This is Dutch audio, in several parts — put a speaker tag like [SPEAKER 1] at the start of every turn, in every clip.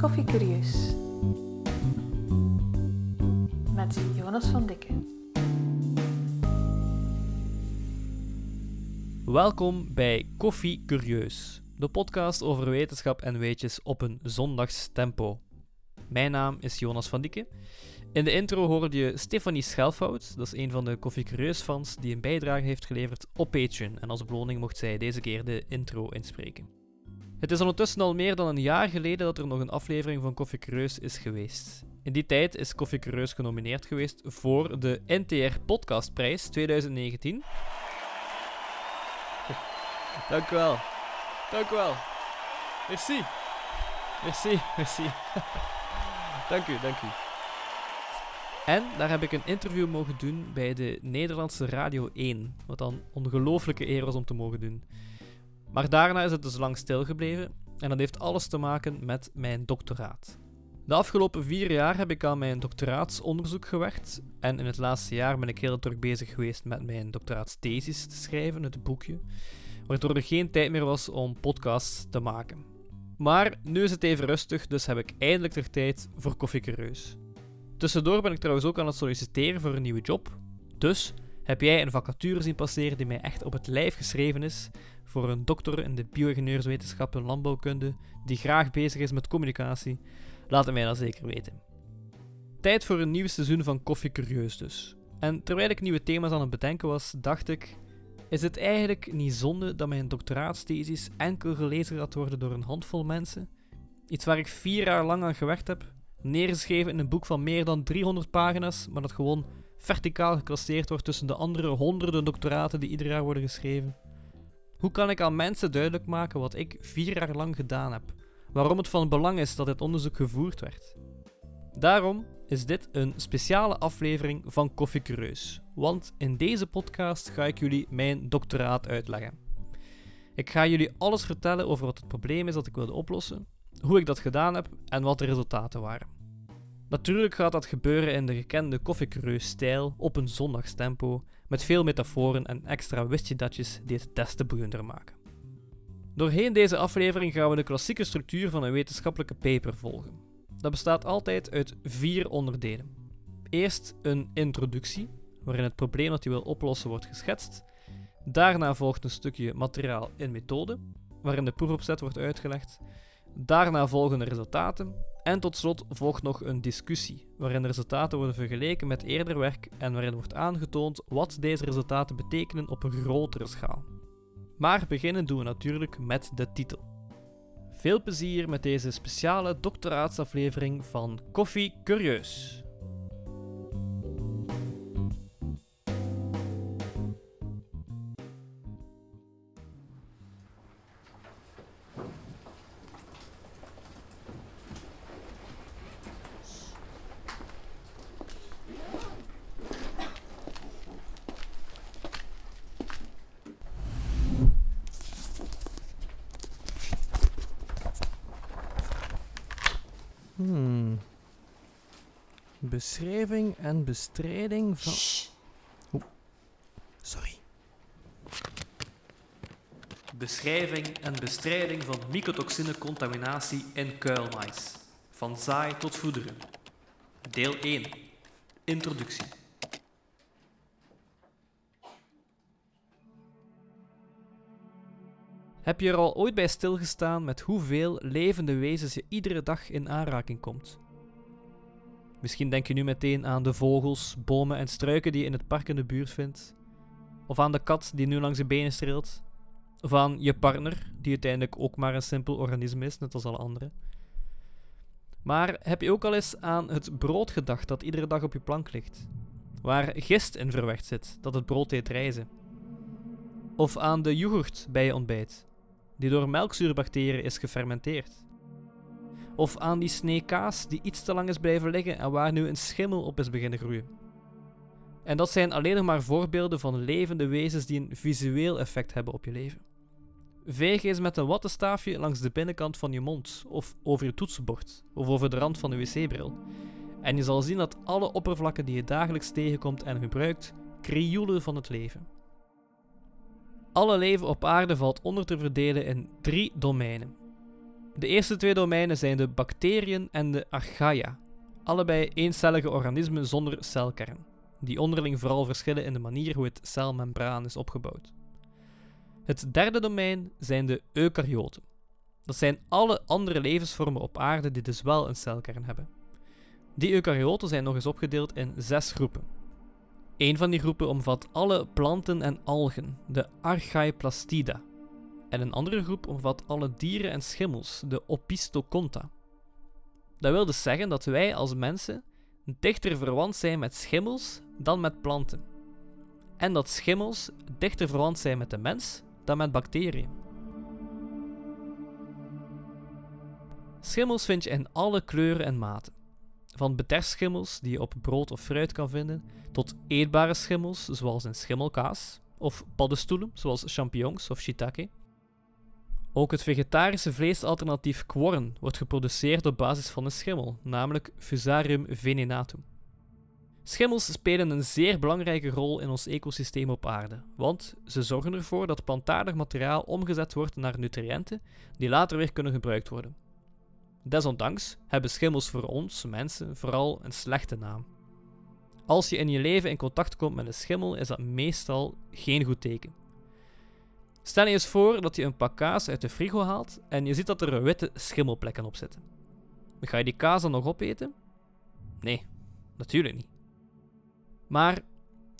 [SPEAKER 1] Koffie Curieus met Jonas van Dikke.
[SPEAKER 2] Welkom bij Koffie Curieus, de podcast over wetenschap en weetjes op een zondagstempo. Mijn naam is Jonas van Dikke. In de intro hoorde je Stefanie Schelfhout, dat is een van de Koffie Curieus fans die een bijdrage heeft geleverd op Patreon. En als beloning mocht zij deze keer de intro inspreken. Het is ondertussen al meer dan een jaar geleden dat er nog een aflevering van Koffie Curieus is geweest. In die tijd is Koffie Curieus genomineerd geweest voor de NTR Podcastprijs 2019. Dank u wel. Dank u wel. Merci. Merci, merci. dank u, dank u. En daar heb ik een interview mogen doen bij de Nederlandse Radio 1. Wat dan ongelooflijke eer was om te mogen doen. Maar daarna is het dus lang stilgebleven. En dat heeft alles te maken met mijn doctoraat. De afgelopen vier jaar heb ik aan mijn doctoraatsonderzoek gewerkt. En in het laatste jaar ben ik heel druk bezig geweest met mijn doctoraatsthesis te schrijven, het boekje. Waardoor er geen tijd meer was om podcasts te maken. Maar nu is het even rustig, dus heb ik eindelijk ter tijd voor Koffiekereus. Tussendoor ben ik trouwens ook aan het solliciteren voor een nieuwe job. Dus heb jij een vacature zien passeren die mij echt op het lijf geschreven is voor een dokter in de bioingenieurswetenschap en landbouwkunde die graag bezig is met communicatie? Laat het mij dan zeker weten. Tijd voor een nieuw seizoen van Koffie Curieus dus. En terwijl ik nieuwe thema's aan het bedenken was, dacht ik: is het eigenlijk niet zonde dat mijn doctoraatsthesis enkel gelezen gaat worden door een handvol mensen? Iets waar ik vier jaar lang aan gewerkt heb, neergeschreven in een boek van meer dan 300 pagina's, maar dat gewoon verticaal geclasseerd wordt tussen de andere honderden doctoraten die ieder jaar worden geschreven. Hoe kan ik aan mensen duidelijk maken wat ik vier jaar lang gedaan heb? Waarom het van belang is dat dit onderzoek gevoerd werd? Daarom is dit een speciale aflevering van Koffie Curieus, want in deze podcast ga ik jullie mijn doctoraat uitleggen. Ik ga jullie alles vertellen over wat het probleem is dat ik wilde oplossen, hoe ik dat gedaan heb en wat de resultaten waren. Natuurlijk gaat dat gebeuren in de gekende koffiecreus-stijl op een zondagstempo, met veel metaforen en extra wistje-datjes die het testen boeiender maken. Doorheen deze aflevering gaan we de klassieke structuur van een wetenschappelijke paper volgen. Dat bestaat altijd uit vier onderdelen. Eerst een introductie, waarin het probleem dat je wil oplossen wordt geschetst. Daarna volgt een stukje materiaal in methode, waarin de proefopzet wordt uitgelegd. Daarna volgen de resultaten en tot slot volgt nog een discussie, waarin de resultaten worden vergeleken met eerder werk en waarin wordt aangetoond wat deze resultaten betekenen op een grotere schaal. Maar beginnen doen we natuurlijk met de titel. Veel plezier met deze speciale doctoraatsaflevering van Koffie Curieus. Beschrijving en bestrijding van. Oeh. Sorry. Beschrijving en bestrijding van mycotoxinecontaminatie in kuilmais. Van zaai tot voederen. Deel 1. Introductie. Heb je er al ooit bij stilgestaan met hoeveel levende wezens je iedere dag in aanraking komt? Misschien denk je nu meteen aan de vogels, bomen en struiken die je in het park in de buurt vindt. Of aan de kat die nu langs je benen streelt. Of aan je partner, die uiteindelijk ook maar een simpel organisme is, net als alle anderen. Maar heb je ook al eens aan het brood gedacht dat iedere dag op je plank ligt? Waar gist in verwerkt zit, dat het brood deed rijzen? Of aan de yoghurt bij je ontbijt, die door melkzuurbacteriën is gefermenteerd. Of aan die snee kaas die iets te lang is blijven liggen en waar nu een schimmel op is beginnen groeien. En dat zijn alleen nog maar voorbeelden van levende wezens die een visueel effect hebben op je leven. Veeg eens met een wattenstaafje langs de binnenkant van je mond, of over je toetsenbord, of over de rand van de wc-bril. En je zal zien dat alle oppervlakken die je dagelijks tegenkomt en gebruikt, krioelen van het leven. Alle leven op aarde valt onder te verdelen in drie domeinen. De eerste twee domeinen zijn de bacteriën en de archaea, allebei eencellige organismen zonder celkern, die onderling vooral verschillen in de manier hoe het celmembraan is opgebouwd. Het derde domein zijn de eukaryoten. Dat zijn alle andere levensvormen op aarde die dus wel een celkern hebben. Die eukaryoten zijn nog eens opgedeeld in zes groepen. Een van die groepen omvat alle planten en algen, de Archaeplastida. En een andere groep omvat alle dieren en schimmels, de Opisthocomta. Dat wil dus zeggen dat wij als mensen dichter verwant zijn met schimmels dan met planten. En dat schimmels dichter verwant zijn met de mens dan met bacteriën. Schimmels vind je in alle kleuren en maten. Van beterschimmels die je op brood of fruit kan vinden, tot eetbare schimmels zoals in schimmelkaas, of paddenstoelen zoals champignons of shiitake. Ook het vegetarische vleesalternatief quorn wordt geproduceerd op basis van een schimmel, namelijk Fusarium venenatum. Schimmels spelen een zeer belangrijke rol in ons ecosysteem op aarde, want ze zorgen ervoor dat plantaardig materiaal omgezet wordt naar nutriënten die later weer kunnen gebruikt worden. Desondanks hebben schimmels voor ons, mensen, vooral een slechte naam. Als je in je leven in contact komt met een schimmel, is dat meestal geen goed teken. Stel je eens voor dat je een pak kaas uit de frigo haalt en je ziet dat er witte schimmelplekken op zitten. Ga je die kaas dan nog opeten? Nee, natuurlijk niet. Maar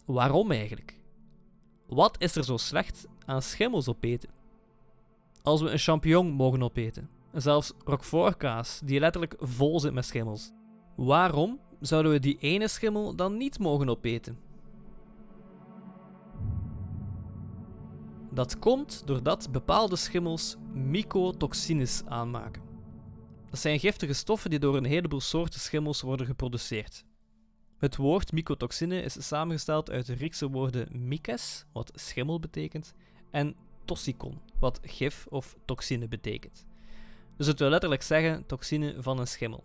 [SPEAKER 2] waarom eigenlijk? Wat is er zo slecht aan schimmels opeten? Als we een champignon mogen opeten, en zelfs roquefortkaas die letterlijk vol zit met schimmels, waarom zouden we die ene schimmel dan niet mogen opeten? Dat komt doordat bepaalde schimmels mycotoxines aanmaken. Dat zijn giftige stoffen die door een heleboel soorten schimmels worden geproduceerd. Het woord mycotoxine is samengesteld uit de Griekse woorden mykes, wat schimmel betekent, en toxicon, wat gif of toxine betekent. Dus het wil letterlijk zeggen toxine van een schimmel.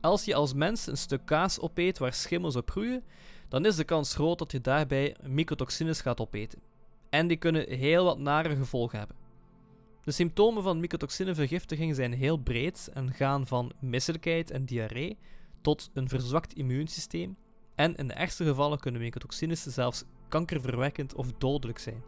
[SPEAKER 2] Als je als mens een stuk kaas opeet waar schimmels op groeien, dan is de kans groot dat je daarbij mycotoxines gaat opeten. En die kunnen heel wat nare gevolgen hebben. De symptomen van mycotoxinevergiftiging zijn heel breed en gaan van misselijkheid en diarree tot een verzwakt immuunsysteem. En in de ergste gevallen kunnen mycotoxines zelfs kankerverwekkend of dodelijk zijn.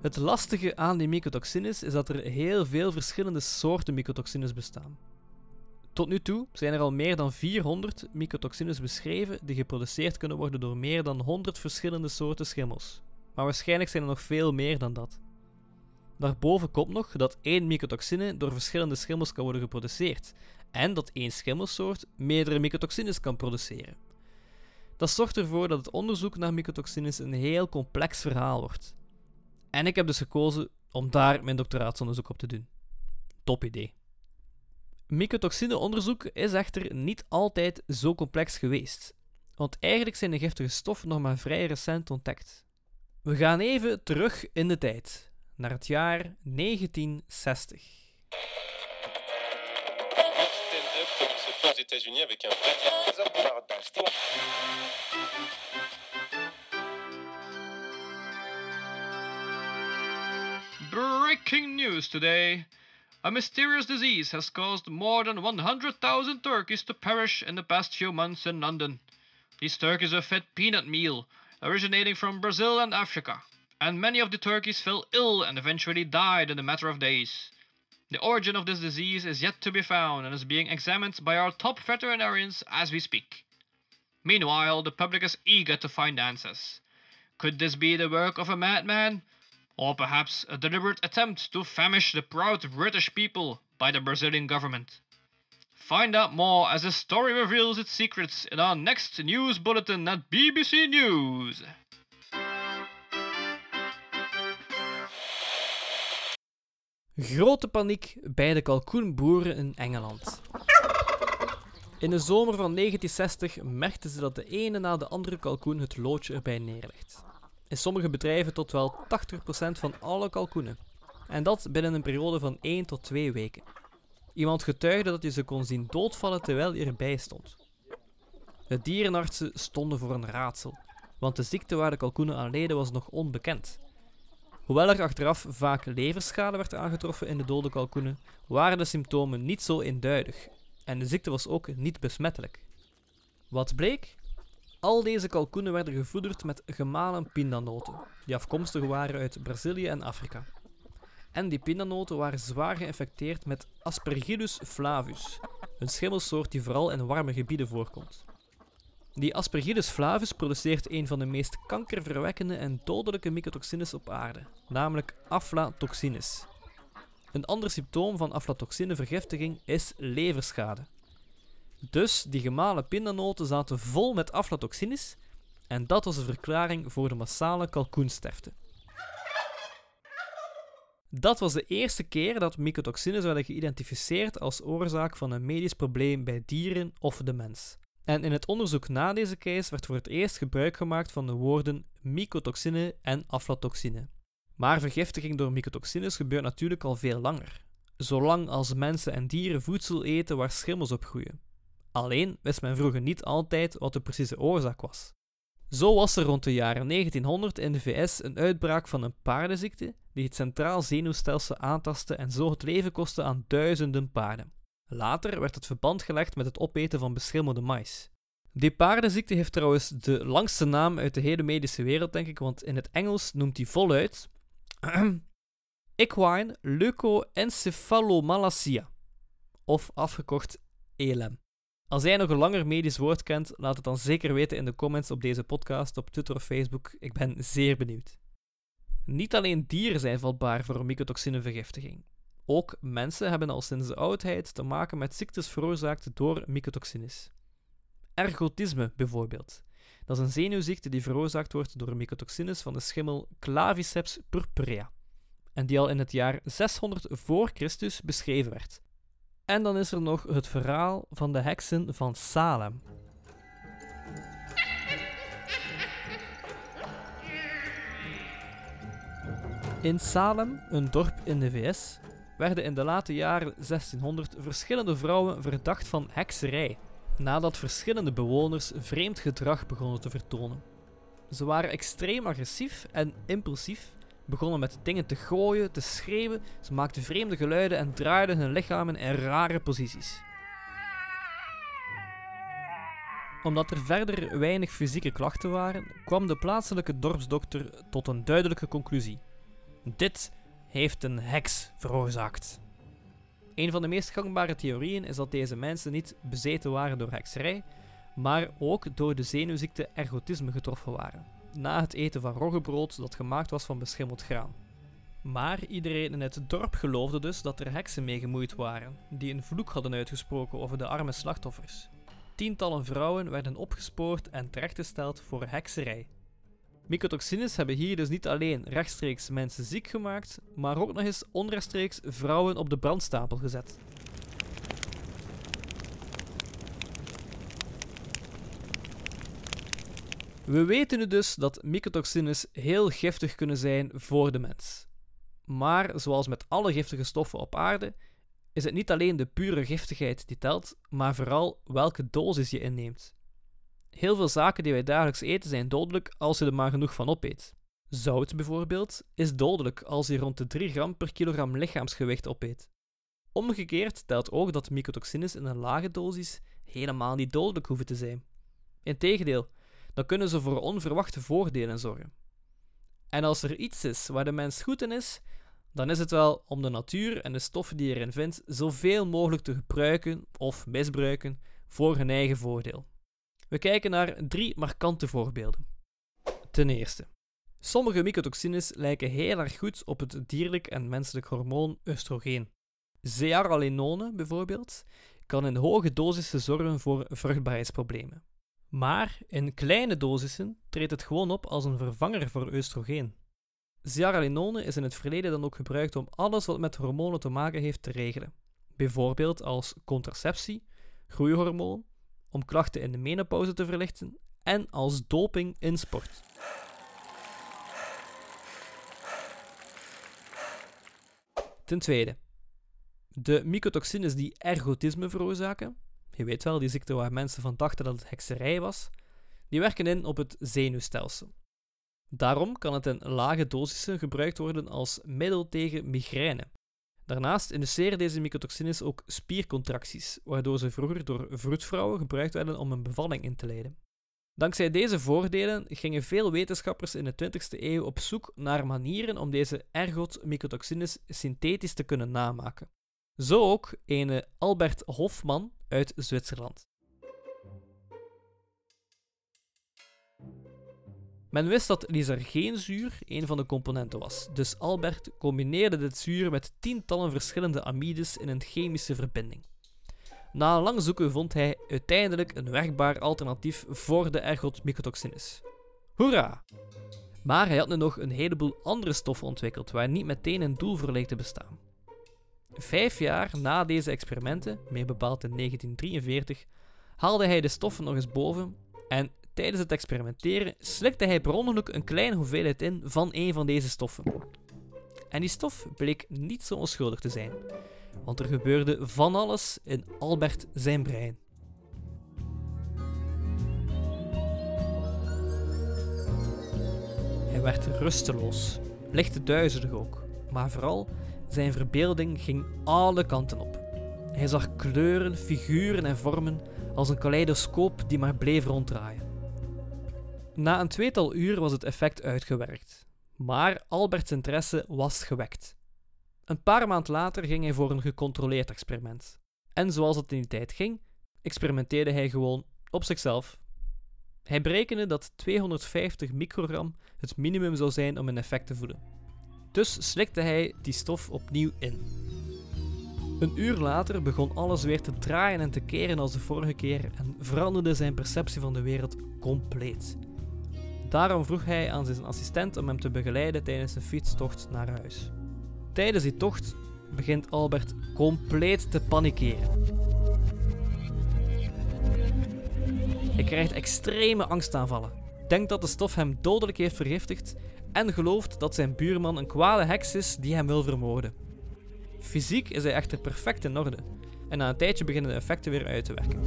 [SPEAKER 2] Het lastige aan die mycotoxines is dat er heel veel verschillende soorten mycotoxines bestaan. Tot nu toe zijn er al meer dan 400 mycotoxines beschreven die geproduceerd kunnen worden door meer dan 100 verschillende soorten schimmels. Maar waarschijnlijk zijn er nog veel meer dan dat. Daarboven komt nog dat één mycotoxine door verschillende schimmels kan worden geproduceerd en dat één schimmelsoort meerdere mycotoxines kan produceren. Dat zorgt ervoor dat het onderzoek naar mycotoxines een heel complex verhaal wordt. En ik heb dus gekozen om daar mijn doctoraatsonderzoek op te doen. Top idee. Mycotoxineonderzoek is echter niet altijd zo complex geweest, want eigenlijk zijn de giftige stoffen nog maar vrij recent ontdekt. We gaan even terug in de tijd, naar het jaar 1960.
[SPEAKER 3] Breaking news today. A mysterious disease has caused more than 100,000 turkeys to perish in the past few months in London. These turkeys are fed peanut meal, originating from Brazil and Africa, and many of the turkeys fell ill and eventually died in a matter of days. The origin of this disease is yet to be found and is being examined by our top veterinarians as we speak. Meanwhile, the public is eager to find answers. Could this be the work of a madman? Or perhaps a deliberate attempt to famish the proud British people by the Brazilian government? Find out more as the story reveals its secrets in our next news bulletin at BBC News.
[SPEAKER 2] Grote paniek bij de kalkoenboeren in Engeland. In de zomer van 1960 merkten ze dat de ene na de andere kalkoen het loodje erbij neerlegt. In sommige bedrijven tot wel 80% van alle kalkoenen. En dat binnen een periode van 1 tot 2 weken. Iemand getuigde dat je ze kon zien doodvallen terwijl je erbij stond. De dierenartsen stonden voor een raadsel, want de ziekte waar de kalkoenen aan leden was nog onbekend. Hoewel er achteraf vaak leverschade werd aangetroffen in de dode kalkoenen, waren de symptomen niet zo eenduidig en de ziekte was ook niet besmettelijk. Wat bleek? Al deze kalkoenen werden gevoederd met gemalen pindanoten, die afkomstig waren uit Brazilië en Afrika. En die pindanoten waren zwaar geïnfecteerd met Aspergillus flavus, een schimmelsoort die vooral in warme gebieden voorkomt. Die Aspergillus flavus produceert een van de meest kankerverwekkende en dodelijke mycotoxines op aarde, namelijk aflatoxines. Een ander symptoom van aflatoxinevergiftiging is leverschade. Dus die gemalen pindanoten zaten vol met aflatoxines en dat was de verklaring voor de massale kalkoensterfte. Dat was de eerste keer dat mycotoxines werden geïdentificeerd als oorzaak van een medisch probleem bij dieren of de mens. En in het onderzoek na deze case werd voor het eerst gebruik gemaakt van de woorden mycotoxine en aflatoxine. Maar vergiftiging door mycotoxines gebeurt natuurlijk al veel langer, zolang als mensen en dieren voedsel eten waar schimmels op groeien. Alleen wist men vroeger niet altijd wat de precieze oorzaak was. Zo was er rond de jaren 1900 in de VS een uitbraak van een paardenziekte die het centraal zenuwstelsel aantastte en zo het leven kostte aan duizenden paarden. Later werd het verband gelegd met het opeten van beschimmelde mais. Die paardenziekte heeft trouwens de langste naam uit de hele medische wereld, denk ik, want in het Engels noemt hij voluit Equine leukoencephalomalacia, of afgekort ELM. Als jij nog een langer medisch woord kent, laat het dan zeker weten in de comments op deze podcast, op Twitter of Facebook. Ik ben zeer benieuwd. Niet alleen dieren zijn vatbaar voor mycotoxinevergiftiging. Ook mensen hebben al sinds de oudheid te maken met ziektes veroorzaakt door mycotoxines. Ergotisme bijvoorbeeld. Dat is een zenuwziekte die veroorzaakt wordt door mycotoxines van de schimmel Claviceps purpurea en die al in het jaar 600 voor Christus beschreven werd. En dan is er nog het verhaal van de heksen van Salem. In Salem, een dorp in de VS, werden in de late jaren 1600 verschillende vrouwen verdacht van hekserij, nadat verschillende bewoners vreemd gedrag begonnen te vertonen. Ze waren extreem agressief en impulsief, begonnen met dingen te gooien, te schreeuwen, ze maakten vreemde geluiden en draaiden hun lichamen in rare posities. Omdat er verder weinig fysieke klachten waren, kwam de plaatselijke dorpsdokter tot een duidelijke conclusie. Dit heeft een heks veroorzaakt. Een van de meest gangbare theorieën is dat deze mensen niet bezeten waren door hekserij, maar ook door de zenuwziekte ergotisme getroffen waren, na het eten van roggebrood dat gemaakt was van beschimmeld graan. Maar iedereen in het dorp geloofde dus dat er heksen mee gemoeid waren, die een vloek hadden uitgesproken over de arme slachtoffers. Tientallen vrouwen werden opgespoord en terechtgesteld voor hekserij. Mycotoxines hebben hier dus niet alleen rechtstreeks mensen ziek gemaakt, maar ook nog eens onrechtstreeks vrouwen op de brandstapel gezet. We weten nu dus dat mycotoxines heel giftig kunnen zijn voor de mens. Maar zoals met alle giftige stoffen op aarde, is het niet alleen de pure giftigheid die telt, maar vooral welke dosis je inneemt. Heel veel zaken die wij dagelijks eten zijn dodelijk als je er maar genoeg van opeet. Zout bijvoorbeeld is dodelijk als je rond de 3 gram per kilogram lichaamsgewicht opeet. Omgekeerd telt ook dat mycotoxines in een lage dosis helemaal niet dodelijk hoeven te zijn. Integendeel, dan kunnen ze voor onverwachte voordelen zorgen. En als er iets is waar de mens goed in is, dan is het wel om de natuur en de stoffen die erin vindt zoveel mogelijk te gebruiken of misbruiken voor hun eigen voordeel. We kijken naar drie markante voorbeelden. Ten eerste, sommige mycotoxines lijken heel erg goed op het dierlijk en menselijk hormoon oestrogeen. Zearalenone bijvoorbeeld kan in hoge dosissen zorgen voor vruchtbaarheidsproblemen. Maar in kleine dosissen treedt het gewoon op als een vervanger voor oestrogeen. Zearalenone is in het verleden dan ook gebruikt om alles wat met hormonen te maken heeft te regelen. Bijvoorbeeld als contraceptie, groeihormoon om klachten in de menopauze te verlichten en als doping in sport. Ten tweede, de mycotoxines die ergotisme veroorzaken, je weet wel, die ziekte waar mensen van dachten dat het hekserij was, die werken in op het zenuwstelsel. Daarom kan het in lage dosissen gebruikt worden als middel tegen migraine. Daarnaast induceren deze mycotoxines ook spiercontracties, waardoor ze vroeger door vroedvrouwen gebruikt werden om een bevalling in te leiden. Dankzij deze voordelen gingen veel wetenschappers in de 20e eeuw op zoek naar manieren om deze ergot-mycotoxines synthetisch te kunnen namaken. Zo ook een Albert Hofmann uit Zwitserland. Men wist dat lysergeenzuur een van de componenten was, dus Albert combineerde dit zuur met tientallen verschillende amides in een chemische verbinding. Na lang zoeken vond hij uiteindelijk een werkbaar alternatief voor de ergot-mycotoxines. Hoera! Maar hij had nu nog een heleboel andere stoffen ontwikkeld waar niet meteen een doel voor leek te bestaan. Vijf jaar na deze experimenten, meer bepaald in 1943, haalde hij de stoffen nog eens boven en tijdens het experimenteren slikte hij per ongeluk een kleine hoeveelheid in van een van deze stoffen. En die stof bleek niet zo onschuldig te zijn, want er gebeurde van alles in Albert zijn brein. Hij werd rusteloos, licht duizelig ook, maar vooral zijn verbeelding ging alle kanten op. Hij zag kleuren, figuren en vormen als een kaleidoscoop die maar bleef ronddraaien. Na een tweetal uur was het effect uitgewerkt, maar Alberts interesse was gewekt. Een paar maand later ging hij voor een gecontroleerd experiment. En zoals het in die tijd ging, experimenteerde hij gewoon op zichzelf. Hij berekende dat 250 microgram het minimum zou zijn om een effect te voelen. Dus slikte hij die stof opnieuw in. Een uur later begon alles weer te draaien en te keren als de vorige keer en veranderde zijn perceptie van de wereld compleet. Daarom vroeg hij aan zijn assistent om hem te begeleiden tijdens een fietstocht naar huis. Tijdens die tocht begint Albert compleet te panikeren. Hij krijgt extreme angstaanvallen, denkt dat de stof hem dodelijk heeft vergiftigd en gelooft dat zijn buurman een kwade heks is die hem wil vermoorden. Fysiek is hij echter perfect in orde en na een tijdje beginnen de effecten weer uit te werken.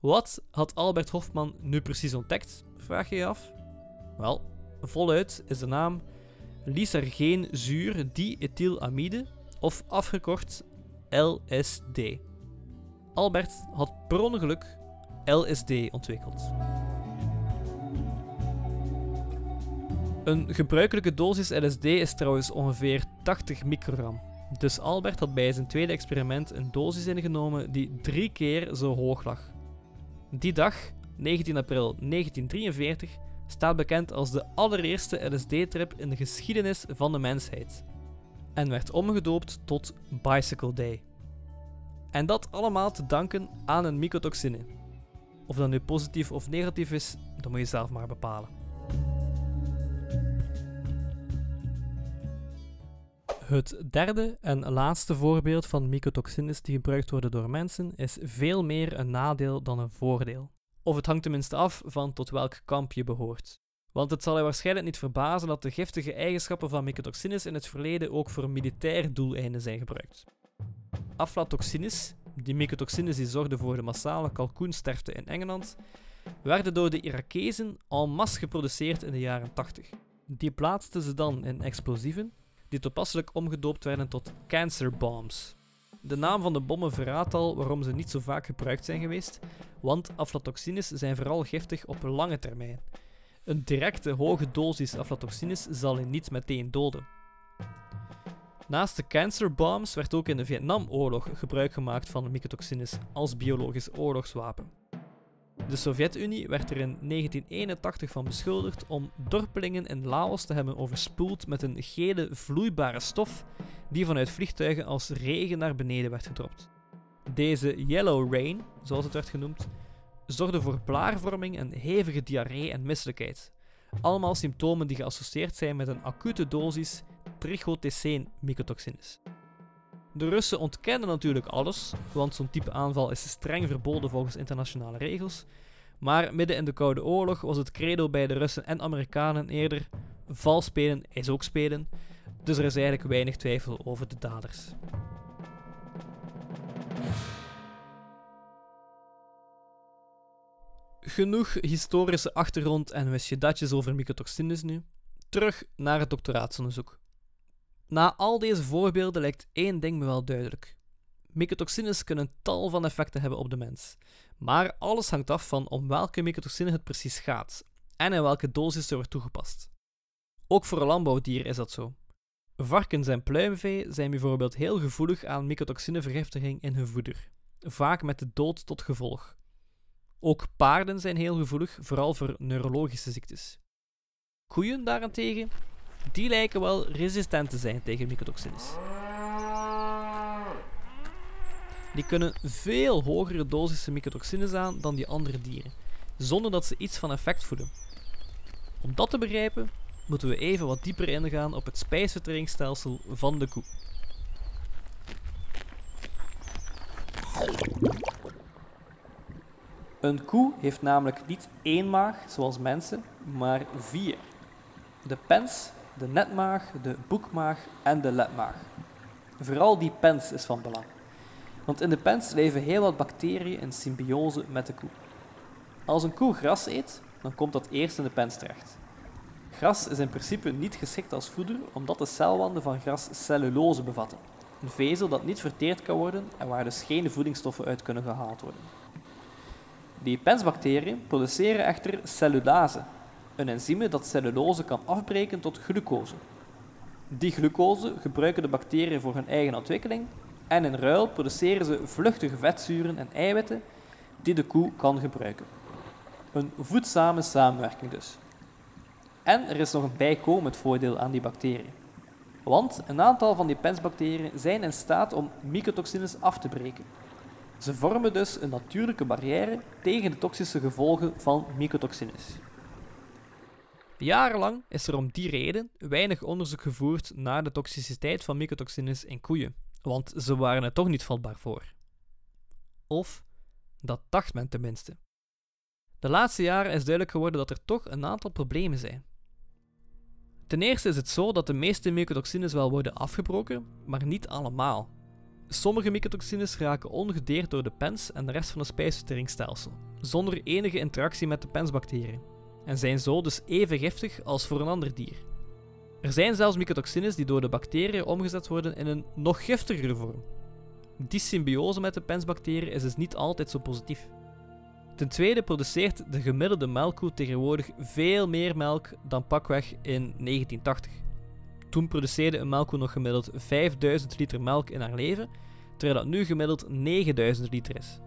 [SPEAKER 2] Wat had Albert Hofman nu precies ontdekt, vraag je je af? Wel, voluit is de naam lysergeenzuur diethylamide of afgekort LSD. Albert had per ongeluk LSD ontwikkeld. Een gebruikelijke dosis LSD is trouwens ongeveer 80 microgram. Dus Albert had bij zijn tweede experiment een dosis ingenomen die drie keer zo hoog lag. Die dag, 19 april 1943, staat bekend als de allereerste LSD-trip in de geschiedenis van de mensheid en werd omgedoopt tot Bicycle Day. En dat allemaal te danken aan een mycotoxine. Of dat nu positief of negatief is, dat moet je zelf maar bepalen. Het derde en laatste voorbeeld van mycotoxines die gebruikt worden door mensen is veel meer een nadeel dan een voordeel. Of het hangt tenminste af van tot welk kamp je behoort. Want het zal je waarschijnlijk niet verbazen dat de giftige eigenschappen van mycotoxines in het verleden ook voor militair doeleinden zijn gebruikt. Aflatoxines, die mycotoxines die zorgden voor de massale kalkoensterfte in Engeland, werden door de Irakezen en masse geproduceerd in de jaren 80. Die plaatsten ze dan in explosieven, die toepasselijk omgedoopt werden tot cancer bombs. De naam van de bommen verraadt al waarom ze niet zo vaak gebruikt zijn geweest, want aflatoxines zijn vooral giftig op lange termijn. Een directe hoge dosis aflatoxines zal je niet meteen doden. Naast de cancer bombs werd ook in de Vietnamoorlog gebruik gemaakt van mycotoxines als biologisch oorlogswapen. De Sovjet-Unie werd er in 1981 van beschuldigd om dorpelingen in Laos te hebben overspoeld met een gele vloeibare stof die vanuit vliegtuigen als regen naar beneden werd gedropt. Deze Yellow Rain, zoals het werd genoemd, zorgde voor blaarvorming en hevige diarree en misselijkheid. Allemaal symptomen die geassocieerd zijn met een acute dosis trichoteceen-mycotoxines. De Russen ontkennen natuurlijk alles, want zo'n type aanval is streng verboden volgens internationale regels. Maar midden in de Koude Oorlog was het credo bij de Russen en Amerikanen eerder: vals spelen is ook spelen. Dus er is eigenlijk weinig twijfel over de daders. genoeg historische achtergrond en wist je datjes over mycotoxines nu? Terug naar het doctoraatsonderzoek. Na al deze voorbeelden lijkt één ding me wel duidelijk. Mycotoxines kunnen tal van effecten hebben op de mens. Maar alles hangt af van om welke mycotoxine het precies gaat en in welke dosis er wordt toegepast. Ook voor landbouwdieren is dat zo. Varkens en pluimvee zijn bijvoorbeeld heel gevoelig aan mycotoxinevergiftiging in hun voeder, vaak met de dood tot gevolg. Ook paarden zijn heel gevoelig, vooral voor neurologische ziektes. Koeien daarentegen, die lijken wel resistent te zijn tegen mycotoxines. Die kunnen veel hogere dosissen mycotoxines aan dan die andere dieren, zonder dat ze iets van effect voelen. Om dat te begrijpen, moeten we even wat dieper ingaan op het spijsverteringsstelsel van de koe. Een koe heeft namelijk niet één maag zoals mensen, maar vier. De pens, de netmaag, de boekmaag en de letmaag. Vooral die pens is van belang. Want in de pens leven heel wat bacteriën in symbiose met de koe. Als een koe gras eet, dan komt dat eerst in de pens terecht. Gras is in principe niet geschikt als voeder omdat de celwanden van gras cellulose bevatten, een vezel dat niet verteerd kan worden en waar dus geen voedingsstoffen uit kunnen gehaald worden. Die pensbacteriën produceren echter cellulase, een enzyme dat cellulose kan afbreken tot glucose. Die glucose gebruiken de bacteriën voor hun eigen ontwikkeling en in ruil produceren ze vluchtige vetzuren en eiwitten die de koe kan gebruiken. Een voedzame samenwerking dus. En er is nog een bijkomend voordeel aan die bacteriën. Want een aantal van die pensbacteriën zijn in staat om mycotoxines af te breken. Ze vormen dus een natuurlijke barrière tegen de toxische gevolgen van mycotoxines. Jarenlang is er om die reden weinig onderzoek gevoerd naar de toxiciteit van mycotoxines in koeien, want ze waren er toch niet vatbaar voor. Of dat dacht men tenminste. De laatste jaren is duidelijk geworden dat er toch een aantal problemen zijn. Ten eerste is het zo dat de meeste mycotoxines wel worden afgebroken, maar niet allemaal. Sommige mycotoxines raken ongedeerd door de pens en de rest van het spijsverteringsstelsel, zonder enige interactie met de pensbacteriën, en zijn zo dus even giftig als voor een ander dier. Er zijn zelfs mycotoxines die door de bacteriën omgezet worden in een nog giftigere vorm. Die symbiose met de pensbacteriën is dus niet altijd zo positief. Ten tweede produceert de gemiddelde melkkoe tegenwoordig veel meer melk dan pakweg in 1980. Toen produceerde een melkkoe nog gemiddeld 5000 liter melk in haar leven, terwijl dat nu gemiddeld 9000 liter is.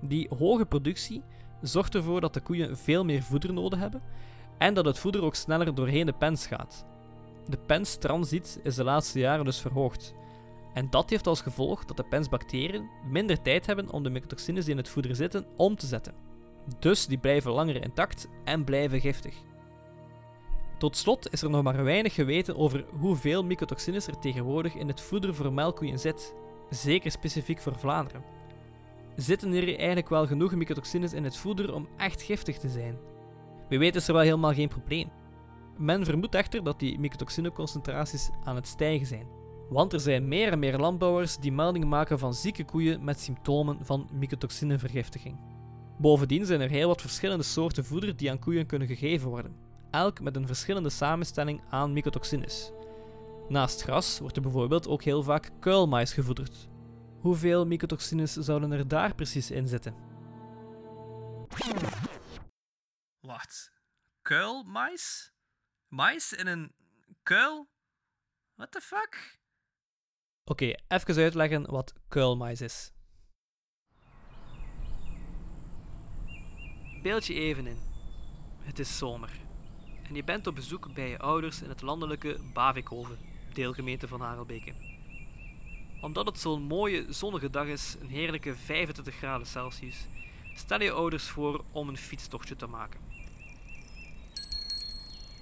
[SPEAKER 2] Die hoge productie zorgt ervoor dat de koeien veel meer voeder nodig hebben en dat het voeder ook sneller doorheen de pens gaat. De penstransit is de laatste jaren dus verhoogd. En dat heeft als gevolg dat de pensbacteriën minder tijd hebben om de mycotoxines die in het voeder zitten om te zetten. Dus die blijven langer intact en blijven giftig. Tot slot is er nog maar weinig geweten over hoeveel mycotoxines er tegenwoordig in het voeder voor melkkoeien zit, zeker specifiek voor Vlaanderen. Zitten er eigenlijk wel genoeg mycotoxines in het voeder om echt giftig te zijn? Wie weet is er wel helemaal geen probleem. Men vermoedt echter dat die mycotoxineconcentraties aan het stijgen zijn. Want er zijn meer en meer landbouwers die melding maken van zieke koeien met symptomen van mycotoxinevergiftiging. Bovendien zijn er heel wat verschillende soorten voeder die aan koeien kunnen gegeven worden, elk met een verschillende samenstelling aan mycotoxines. Naast gras wordt er bijvoorbeeld ook heel vaak kuilmais gevoederd. Hoeveel mycotoxines zouden er daar precies in zitten? Wacht, kuilmais? Mais in een kuil? What the fuck? Oké, even uitleggen wat kuilmais is. Beeld je even in. Het is zomer. En je bent op bezoek bij je ouders in het landelijke Bavikhoven, deelgemeente van Harelbeke. Omdat het zo'n mooie zonnige dag is, een heerlijke 25 graden Celsius, stel je ouders voor om een fietstochtje te maken.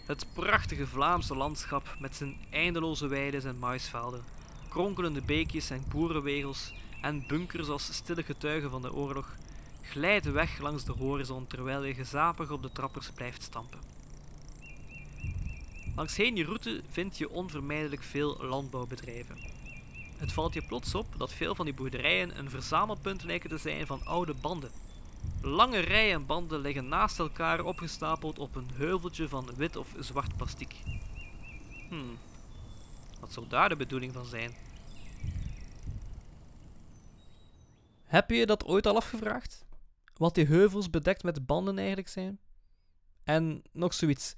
[SPEAKER 2] Het prachtige Vlaamse landschap met zijn eindeloze weiden en maisvelden, kronkelende beekjes en boerenwegels en bunkers als stille getuigen van de oorlog, glijdt weg langs de horizon terwijl je gezapig op de trappers blijft stampen. Langsheen je route vind je onvermijdelijk veel landbouwbedrijven. Het valt je plots op dat veel van die boerderijen een verzamelpunt lijken te zijn van oude banden. Lange rijen banden liggen naast elkaar opgestapeld op een heuveltje van wit of zwart plastic. Hmm, wat zou daar de bedoeling van zijn? Heb je je dat ooit al afgevraagd? Wat die heuvels bedekt met banden eigenlijk zijn? En nog zoiets.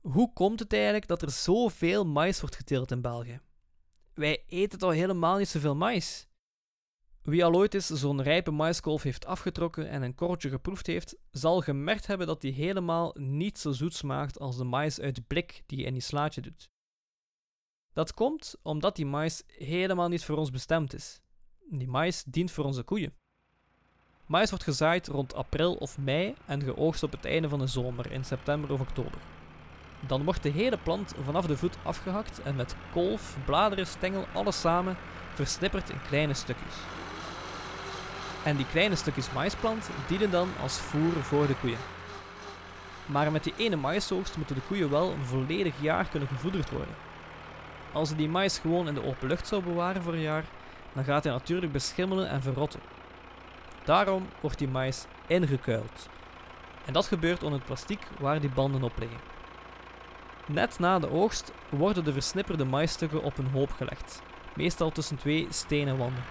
[SPEAKER 2] Hoe komt het eigenlijk dat er zoveel mais wordt geteeld in België? Wij eten toch helemaal niet zoveel mais? Wie al ooit eens zo'n rijpe maiskolf heeft afgetrokken en een korreltje geproefd heeft, zal gemerkt hebben dat die helemaal niet zo zoet smaakt als de mais uit blik die je in die slaatje doet. Dat komt omdat die mais helemaal niet voor ons bestemd is. Die mais dient voor onze koeien. Mais wordt gezaaid rond april of mei en geoogst op het einde van de zomer in september of oktober. Dan wordt de hele plant vanaf de voet afgehakt en met kolf, bladeren, stengel, alles samen versnipperd in kleine stukjes. En die kleine stukjes maisplant dienen dan als voer voor de koeien. Maar met die ene maisoogst moeten de koeien wel een volledig jaar kunnen gevoederd worden. Als je die mais gewoon in de open lucht zou bewaren voor een jaar, dan gaat hij natuurlijk beschimmelen en verrotten. Daarom wordt die mais ingekuild. En dat gebeurt onder het plastic waar die banden op liggen. Net na de oogst worden de versnipperde maisstukken op een hoop gelegd, meestal tussen twee stenen wanden.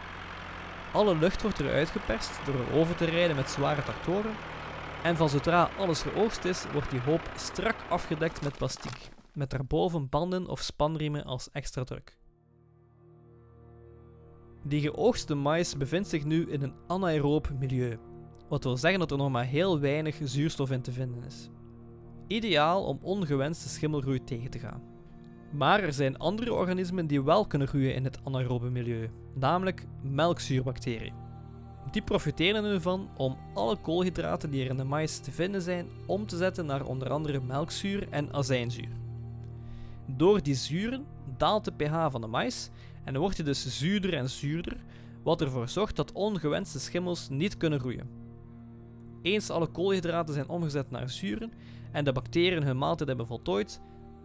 [SPEAKER 2] Alle lucht wordt eruit geperst door erover te rijden met zware tractoren. En van zodra alles geoogst is, wordt die hoop strak afgedekt met plastic, met daarboven banden of spanriemen als extra druk. Die geoogste mais bevindt zich nu in een anaeroop milieu, wat wil zeggen dat er nog maar heel weinig zuurstof in te vinden is. Ideaal om ongewenste schimmelgroei tegen te gaan. Maar er zijn andere organismen die wel kunnen groeien in het anaerobe milieu, namelijk melkzuurbacteriën. Die profiteren ervan om alle koolhydraten die er in de mais te vinden zijn om te zetten naar onder andere melkzuur en azijnzuur. Door die zuren daalt de pH van de mais en wordt hij dus zuurder en zuurder, wat ervoor zorgt dat ongewenste schimmels niet kunnen groeien. Eens alle koolhydraten zijn omgezet naar zuren en de bacteriën hun maaltijd hebben voltooid,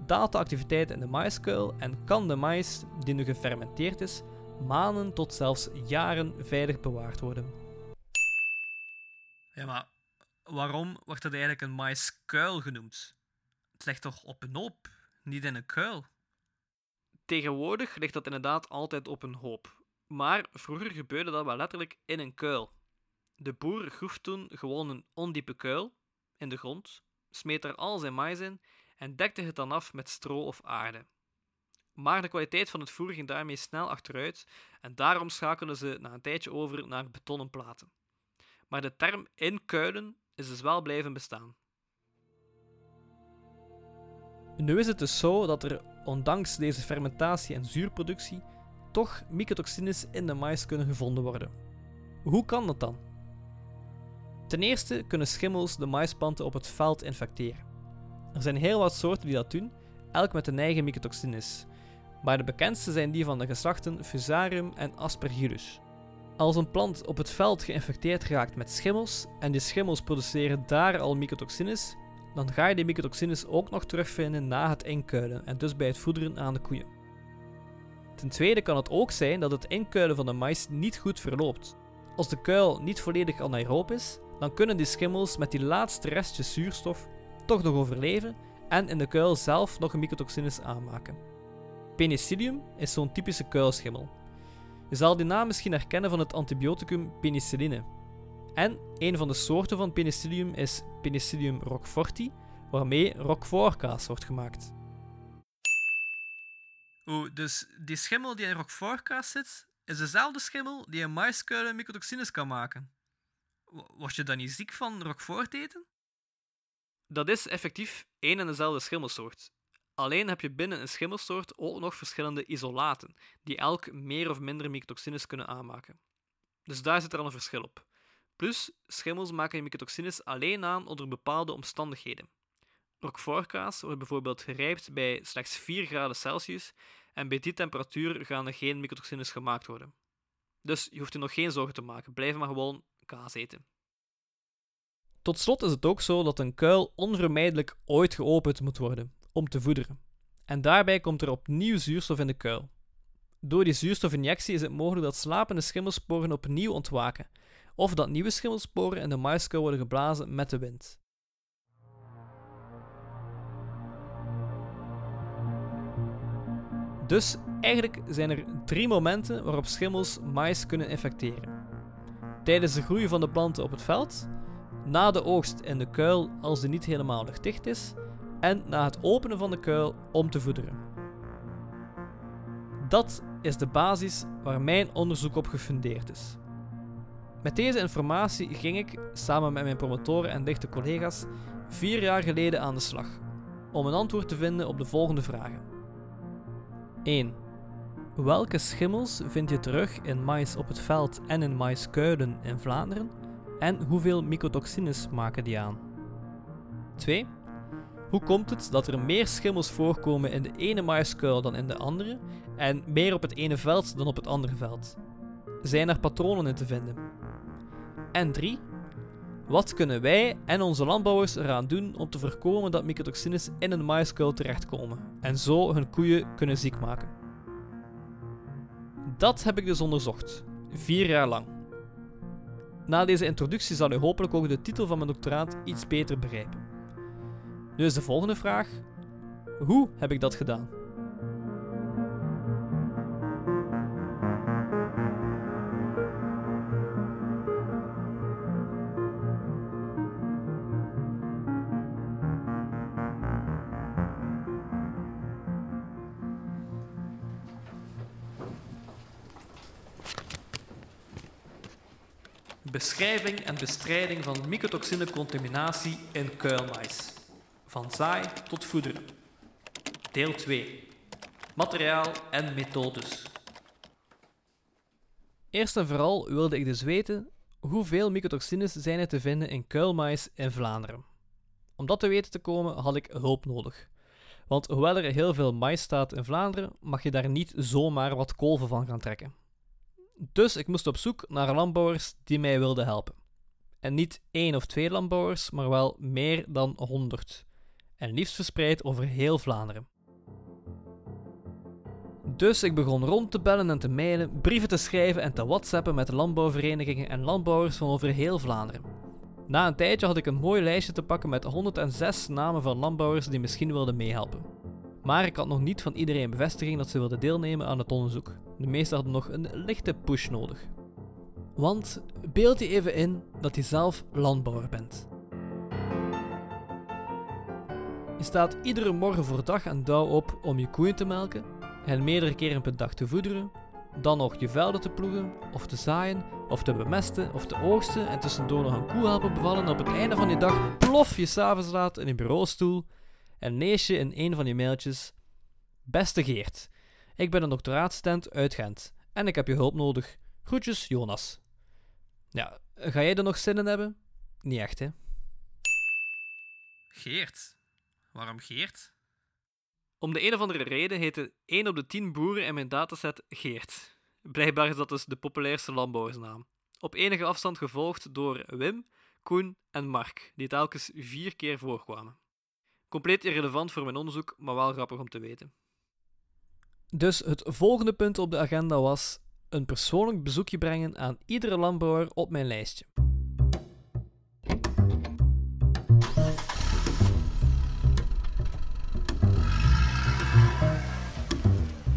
[SPEAKER 2] daalt de activiteit in de maiskuil en kan de mais, die nu gefermenteerd is, maanden tot zelfs jaren veilig bewaard worden. Ja, maar waarom wordt het eigenlijk een maiskuil genoemd? Het ligt toch op een hoop, niet in een kuil? Tegenwoordig ligt dat inderdaad altijd op een hoop. Maar vroeger gebeurde dat wel letterlijk in een kuil. De boer groef toen gewoon een ondiepe kuil in de grond, smeet er al zijn mais in en dekte het dan af met stro of aarde. Maar de kwaliteit van het voer ging daarmee snel achteruit en daarom schakelden ze na een tijdje over naar betonnen platen. Maar de term inkuilen is dus wel blijven bestaan. Nu is het dus zo dat er, ondanks deze fermentatie en zuurproductie, toch mycotoxines in de mais kunnen gevonden worden. Hoe kan dat dan? Ten eerste kunnen schimmels de maisplanten op het veld infecteren. Er zijn heel wat soorten die dat doen, elk met een eigen mycotoxines, maar de bekendste zijn die van de geslachten Fusarium en Aspergillus. Als een plant op het veld geïnfecteerd raakt met schimmels en die schimmels produceren daar al mycotoxines, dan ga je die mycotoxines ook nog terugvinden na het inkuilen en dus bij het voederen aan de koeien. Ten tweede kan het ook zijn dat het inkuilen van de mais niet goed verloopt. Als de kuil niet volledig anaeroop is, dan kunnen die schimmels met die laatste restjes zuurstof toch nog overleven en in de kuil zelf nog mycotoxines aanmaken. Penicillium is zo'n typische kuilschimmel. Je zal die naam misschien herkennen van het antibioticum penicilline. En een van de soorten van penicillium is Penicillium roqueforti, waarmee roquefortkaas wordt gemaakt. Oeh, dus die schimmel die in roquefortkaas zit, is dezelfde schimmel die in maiskuilen mycotoxines kan maken. Word je dan niet ziek van roquefort eten? Dat is effectief één en dezelfde schimmelsoort. Alleen heb je binnen een schimmelsoort ook nog verschillende isolaten, die elk meer of minder mycotoxines kunnen aanmaken. Dus daar zit er al een verschil op. Plus, schimmels maken mycotoxines alleen aan onder bepaalde omstandigheden. Roquefortkaas wordt bijvoorbeeld gerijpt bij slechts 4 graden Celsius en bij die temperatuur gaan er geen mycotoxines gemaakt worden. Dus je hoeft je nog geen zorgen te maken, blijf maar gewoon Tot slot is het ook zo dat een kuil onvermijdelijk ooit geopend moet worden om te voederen. En daarbij komt er opnieuw zuurstof in de kuil. Door die zuurstofinjectie is het mogelijk dat slapende schimmelsporen opnieuw ontwaken, of dat nieuwe schimmelsporen in de maiskuil worden geblazen met de wind. Dus eigenlijk zijn er drie momenten waarop schimmels mais kunnen infecteren. Tijdens de groei van de planten op het veld, na de oogst in de kuil als die niet helemaal luchtdicht is, en na het openen van de kuil om te voederen. Dat is de basis waar mijn onderzoek op gefundeerd is. Met deze informatie ging ik, samen met mijn promotoren en dichte collega's, vier jaar geleden aan de slag, om een antwoord te vinden op de volgende vragen. 1. Welke schimmels vind je terug in mais op het veld en in maiskuilen in Vlaanderen? En hoeveel mycotoxines maken die aan? 2. Hoe komt het dat er meer schimmels voorkomen in de ene maiskuil dan in de andere en meer op het ene veld dan op het andere veld? Zijn er patronen in te vinden? En 3. Wat kunnen wij en onze landbouwers eraan doen om te voorkomen dat mycotoxines in een maiskuil terechtkomen en zo hun koeien kunnen ziek maken? Dat heb ik dus onderzocht, vier jaar lang. Na deze introductie zal u hopelijk ook de titel van mijn doctoraat iets beter begrijpen. Nu is de volgende vraag: hoe heb ik dat gedaan? Beschrijving en bestrijding van mycotoxinecontaminatie in kuilmais. Van zaai tot voederen. Deel 2. Materiaal en methodes. Eerst en vooral wilde ik dus weten hoeveel mycotoxines zijn er te vinden in kuilmais in Vlaanderen. Om dat te weten te komen had ik hulp nodig. Want hoewel er heel veel mais staat in Vlaanderen, mag je daar niet zomaar wat kolven van gaan trekken. Dus ik moest op zoek naar landbouwers die mij wilden helpen. En niet één of twee landbouwers, maar wel meer dan honderd. En liefst verspreid over heel Vlaanderen. Dus ik begon rond te bellen en te mailen, brieven te schrijven en te whatsappen met landbouwverenigingen en landbouwers van over heel Vlaanderen. Na een tijdje had ik een mooi lijstje te pakken met 106 namen van landbouwers die misschien wilden meehelpen. Maar ik had nog niet van iedereen bevestiging dat ze wilden deelnemen aan het onderzoek. De meesten hadden nog een lichte push nodig. Want beeld je even in dat je zelf landbouwer bent. Je staat iedere morgen voor dag en dauw op om je koeien te melken, hen meerdere keren per dag te voederen, dan nog je velden te ploegen, of te zaaien, of te bemesten, of te oogsten en tussendoor nog een koe helpen bevallen en op het einde van je dag plof je s'avonds laat in je bureaustoel en lees je in een van je mailtjes Beste Geert, ik ben een doctoraatstudent uit Gent en ik heb je hulp nodig. Groetjes, Jonas. Ja, ga jij er nog zin in hebben? Niet echt, hè? Geert? Waarom Geert? Om de een of andere reden heette 1 op de 10 boeren in mijn dataset Geert. Blijkbaar is dat dus de populairste landbouwersnaam. Op enige afstand gevolgd door Wim, Koen en Mark, die telkens vier keer voorkwamen. Compleet irrelevant voor mijn onderzoek, maar wel grappig om te weten. Dus het volgende punt op de agenda was een persoonlijk bezoekje brengen aan iedere landbouwer op mijn lijstje.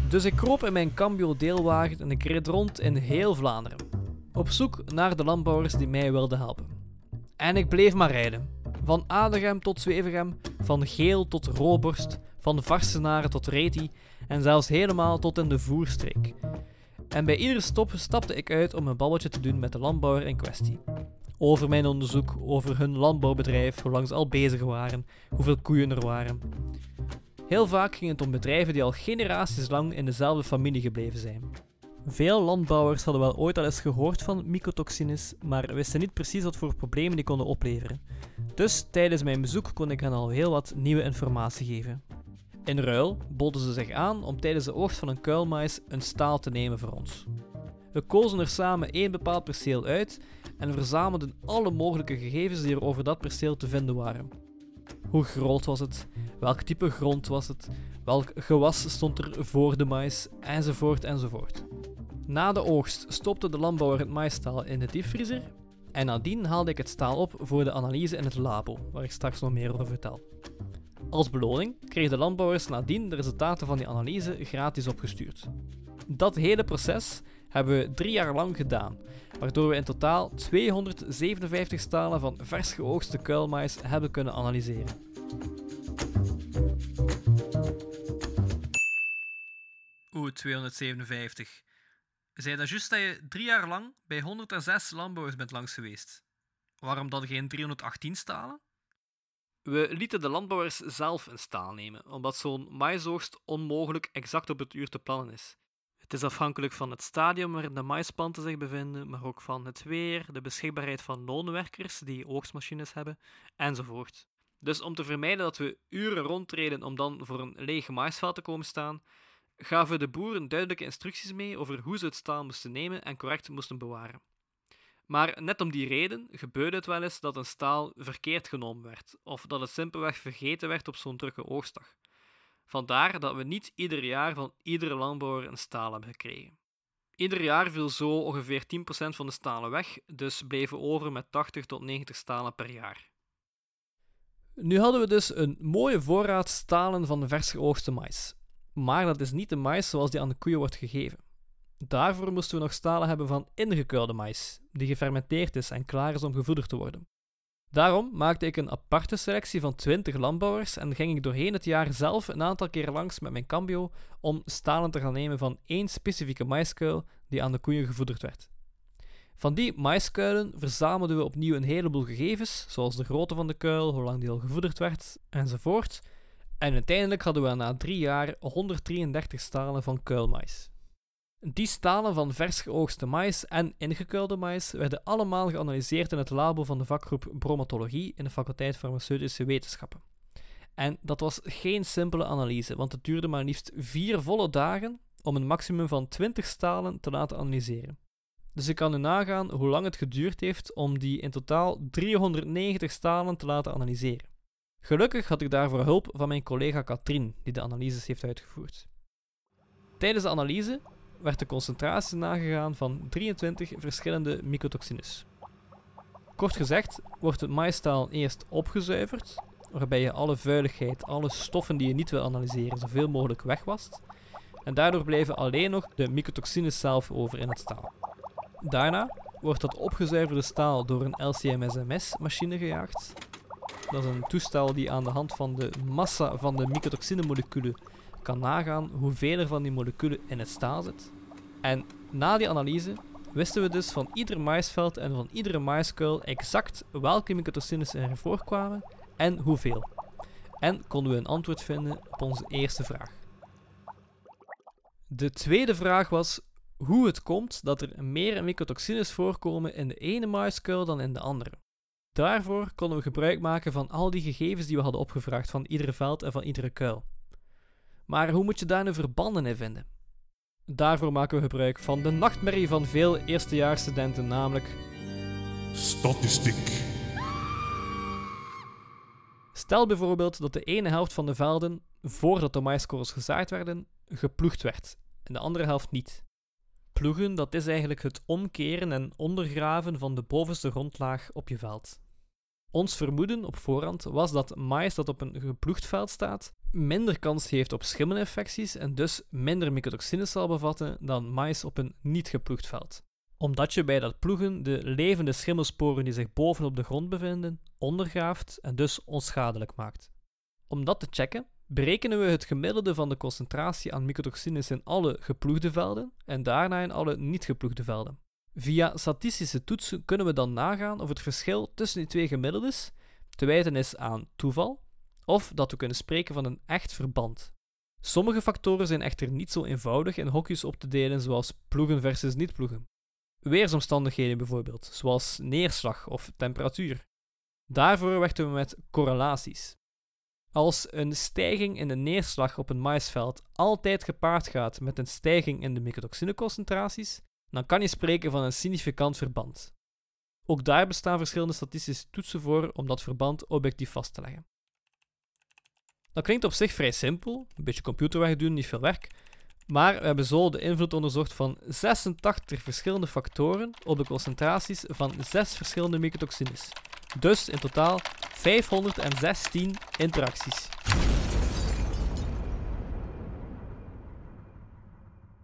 [SPEAKER 2] Dus ik kroop in mijn Cambio deelwagen en ik reed rond in heel Vlaanderen. Op zoek naar de landbouwers die mij wilden helpen. En ik bleef maar rijden. Van Adegem tot Zwevegem, van Geel tot Roborst, van Varsenaren tot Reti en zelfs helemaal tot in de voerstreek. En bij iedere stop stapte ik uit om een babbeltje te doen met de landbouwer in kwestie. Over mijn onderzoek, over hun landbouwbedrijf, hoe lang ze al bezig waren, hoeveel koeien er waren. Heel vaak ging het om bedrijven die al generaties lang in dezelfde familie gebleven zijn. Veel landbouwers hadden wel ooit al eens gehoord van mycotoxines, maar wisten niet precies wat voor problemen die konden opleveren. Dus tijdens mijn bezoek kon ik hen al heel wat nieuwe informatie geven. In ruil boden ze zich aan om tijdens de oogst van een kuilmais een staal te nemen voor ons. We kozen er samen één bepaald perceel uit en verzamelden alle mogelijke gegevens die er over dat perceel te vinden waren. Hoe groot was het? Welk type grond was het? Welk gewas stond er voor de mais? Enzovoort enzovoort. Na de oogst stopte de landbouwer het maisstaal in de diepvriezer En nadien haalde ik het staal op voor de analyse in het labo, waar ik straks nog meer over vertel. Als beloning kregen de landbouwers nadien de resultaten van die analyse gratis opgestuurd. Dat hele proces hebben we drie jaar lang gedaan, waardoor we in totaal 257 stalen van vers geoogste kuilmais hebben kunnen analyseren. Oeh, 257. Zei dat juist dat je drie jaar lang bij 106 landbouwers bent langs geweest? Waarom dan geen 318 stalen? We lieten de landbouwers zelf een staal nemen, omdat zo'n maisoogst onmogelijk exact op het uur te plannen is. Het is afhankelijk van het stadium waarin de maisplanten zich bevinden, maar ook van het weer, de beschikbaarheid van loonwerkers die oogstmachines hebben, enzovoort. Dus om te vermijden dat we uren rondtreden om dan voor een leeg maisveld te komen staan, gaven de boeren duidelijke instructies mee over hoe ze het staal moesten nemen en correct moesten bewaren. Maar net om die reden gebeurde het wel eens dat een staal verkeerd genomen werd, of dat het simpelweg vergeten werd op zo'n drukke oogstdag. Vandaar dat we niet ieder jaar van iedere landbouwer een staal hebben gekregen. Ieder jaar viel zo ongeveer 10% van de stalen weg, dus bleven over met 80 tot 90 stalen per jaar. Nu hadden we dus een mooie voorraad stalen van vers geoogste mais. Maar dat is niet de mais zoals die aan de koeien wordt gegeven. Daarvoor moesten we nog stalen hebben van ingekuilde mais, die gefermenteerd is en klaar is om gevoederd te worden. Daarom maakte ik een aparte selectie van 20 landbouwers en ging ik doorheen het jaar zelf een aantal keer langs met mijn cambio om stalen te gaan nemen van één specifieke maiskuil die aan de koeien gevoederd werd. Van die maiskuilen verzamelden we opnieuw een heleboel gegevens, zoals de grootte van de kuil, hoe lang die al gevoederd werd, enzovoort. En uiteindelijk hadden we na drie jaar 133 stalen van kuilmais. Die stalen van vers geoogste mais en ingekuilde mais werden allemaal geanalyseerd in het labo van de vakgroep bromatologie in de faculteit farmaceutische wetenschappen. En dat was geen simpele analyse, want het duurde maar liefst vier volle dagen om een maximum van 20 stalen te laten analyseren. Dus ik kan u nagaan hoe lang het geduurd heeft om die in totaal 390 stalen te laten analyseren. Gelukkig had ik daarvoor hulp van mijn collega Katrien, die de analyses heeft uitgevoerd. Tijdens de analyse werd de concentratie nagegaan van 23 verschillende mycotoxines. Kort gezegd wordt het maïstaal eerst opgezuiverd, waarbij je alle vuiligheid, alle stoffen die je niet wil analyseren, zoveel mogelijk wegwast. En daardoor blijven alleen nog de mycotoxines zelf over in het staal. Daarna wordt dat opgezuiverde staal door een LCMSMS-machine gejaagd. Dat is een toestel die aan de hand van de massa van de mycotoxinemoleculen kan nagaan hoeveel er van die moleculen in het staal zit. En na die analyse wisten we dus van ieder maisveld en van iedere maiskuil exact welke mycotoxines er voorkwamen en hoeveel. En konden we een antwoord vinden op onze eerste vraag. De tweede vraag was hoe het komt dat er meer mycotoxines voorkomen in de ene maiskuil dan in de andere. Daarvoor konden we gebruik maken van al die gegevens die we hadden opgevraagd van iedere veld en van iedere kuil. Maar hoe moet je daar nu verbanden in vinden? Daarvoor maken we gebruik van de nachtmerrie van veel eerstejaarsstudenten, namelijk
[SPEAKER 4] Statistiek.
[SPEAKER 2] Stel bijvoorbeeld dat de ene helft van de velden, voordat de maiskorrels gezaaid werden, geploegd werd en de andere helft niet. Ploegen, dat is eigenlijk het omkeren en ondergraven van de bovenste grondlaag op je veld. Ons vermoeden op voorhand was dat mais dat op een geploegd veld staat minder kans heeft op schimmelinfecties en dus minder mycotoxines zal bevatten dan mais op een niet geploegd veld. Omdat je bij dat ploegen de levende schimmelsporen die zich bovenop de grond bevinden ondergraaft en dus onschadelijk maakt. Om dat te checken berekenen we het gemiddelde van de concentratie aan mycotoxines in alle geploegde velden en daarna in alle niet geploegde velden. Via statistische toetsen kunnen we dan nagaan of het verschil tussen die twee gemiddeldes te wijten is aan toeval of dat we kunnen spreken van een echt verband. Sommige factoren zijn echter niet zo eenvoudig in hokjes op te delen zoals ploegen versus niet ploegen. Weersomstandigheden bijvoorbeeld, zoals neerslag of temperatuur. Daarvoor werken we met correlaties. Als een stijging in de neerslag op een maisveld altijd gepaard gaat met een stijging in de mycotoxineconcentraties, dan kan je spreken van een significant verband. Ook daar bestaan verschillende statistische toetsen voor om dat verband objectief vast te leggen. Dat klinkt op zich vrij simpel, een beetje computerwerk doen, niet veel werk, Maar we hebben zo de invloed onderzocht van 86 verschillende factoren op de concentraties van 6 verschillende mycotoxines. Dus in totaal 516 interacties.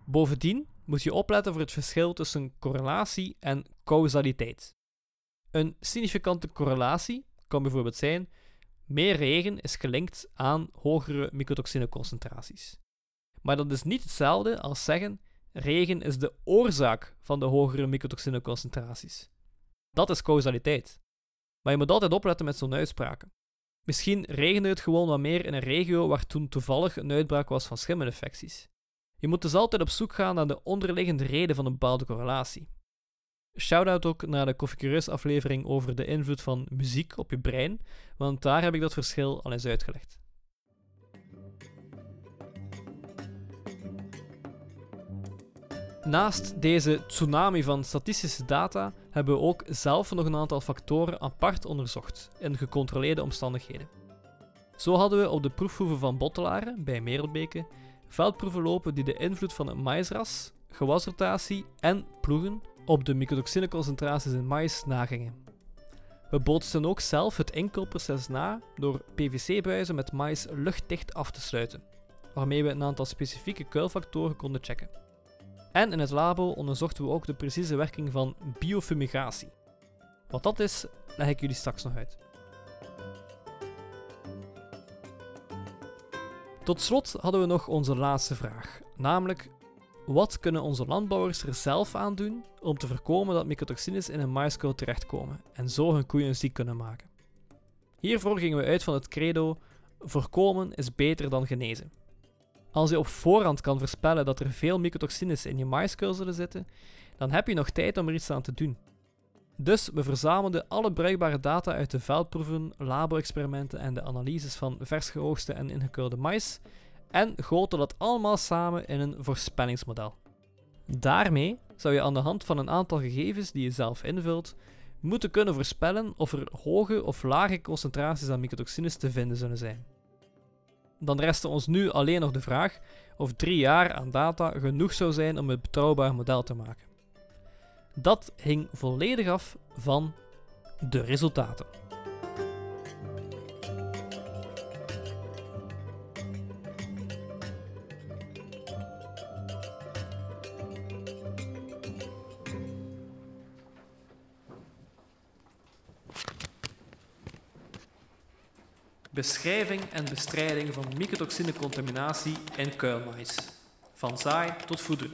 [SPEAKER 2] Bovendien moet je opletten voor het verschil tussen correlatie en causaliteit. Een significante correlatie kan bijvoorbeeld zijn: meer regen is gelinkt aan hogere mycotoxineconcentraties. Maar dat is niet hetzelfde als zeggen: regen is de oorzaak van de hogere mycotoxineconcentraties. Dat is causaliteit. Maar je moet altijd opletten met zo'n uitspraken. Misschien regende het gewoon wat meer in een regio waar toen toevallig een uitbraak was van schimmelinfecties. Je moet dus altijd op zoek gaan naar de onderliggende reden van een bepaalde correlatie. Shoutout ook naar de Koffie aflevering over de invloed van muziek op je brein, want daar heb ik dat verschil al eens uitgelegd. Naast deze tsunami van statistische data hebben we ook zelf nog een aantal factoren apart onderzocht in gecontroleerde omstandigheden. Zo hadden we op de proefhoeven van Bottelaren bij Merelbeke veldproeven lopen die de invloed van het maïsras, gewasrotatie en ploegen op de mycotoxineconcentraties in mais nagingen. We bootsten ook zelf het inkoopproces na door PVC-buizen met mais luchtdicht af te sluiten, waarmee we een aantal specifieke kuilfactoren konden checken. En in het labo onderzochten we ook de precieze werking van biofumigatie. Wat dat is, leg ik jullie straks nog uit. Tot slot hadden we nog onze laatste vraag, namelijk wat kunnen onze landbouwers er zelf aan doen om te voorkomen dat mycotoxines in een maïskool terechtkomen en zo hun koeien ziek kunnen maken? Hiervoor gingen we uit van het credo: voorkomen is beter dan genezen. Als je op voorhand kan voorspellen dat er veel mycotoxines in je maïskool zullen zitten, dan heb je nog tijd om er iets aan te doen. Dus we verzamelden alle bruikbare data uit de veldproeven, labo-experimenten en de analyses van vers geoogste en ingekeurde mais en goten dat allemaal samen in een voorspellingsmodel. Daarmee zou je aan de hand van een aantal gegevens die je zelf invult, moeten kunnen voorspellen of er hoge of lage concentraties aan mycotoxines te vinden zullen zijn. Dan restte ons nu alleen nog de vraag of drie jaar aan data genoeg zou zijn om een betrouwbaar model te maken. Dat hing volledig af van de resultaten. Beschrijving en bestrijding van mycotoxinecontaminatie in kuilmais. Van zaai tot voeder.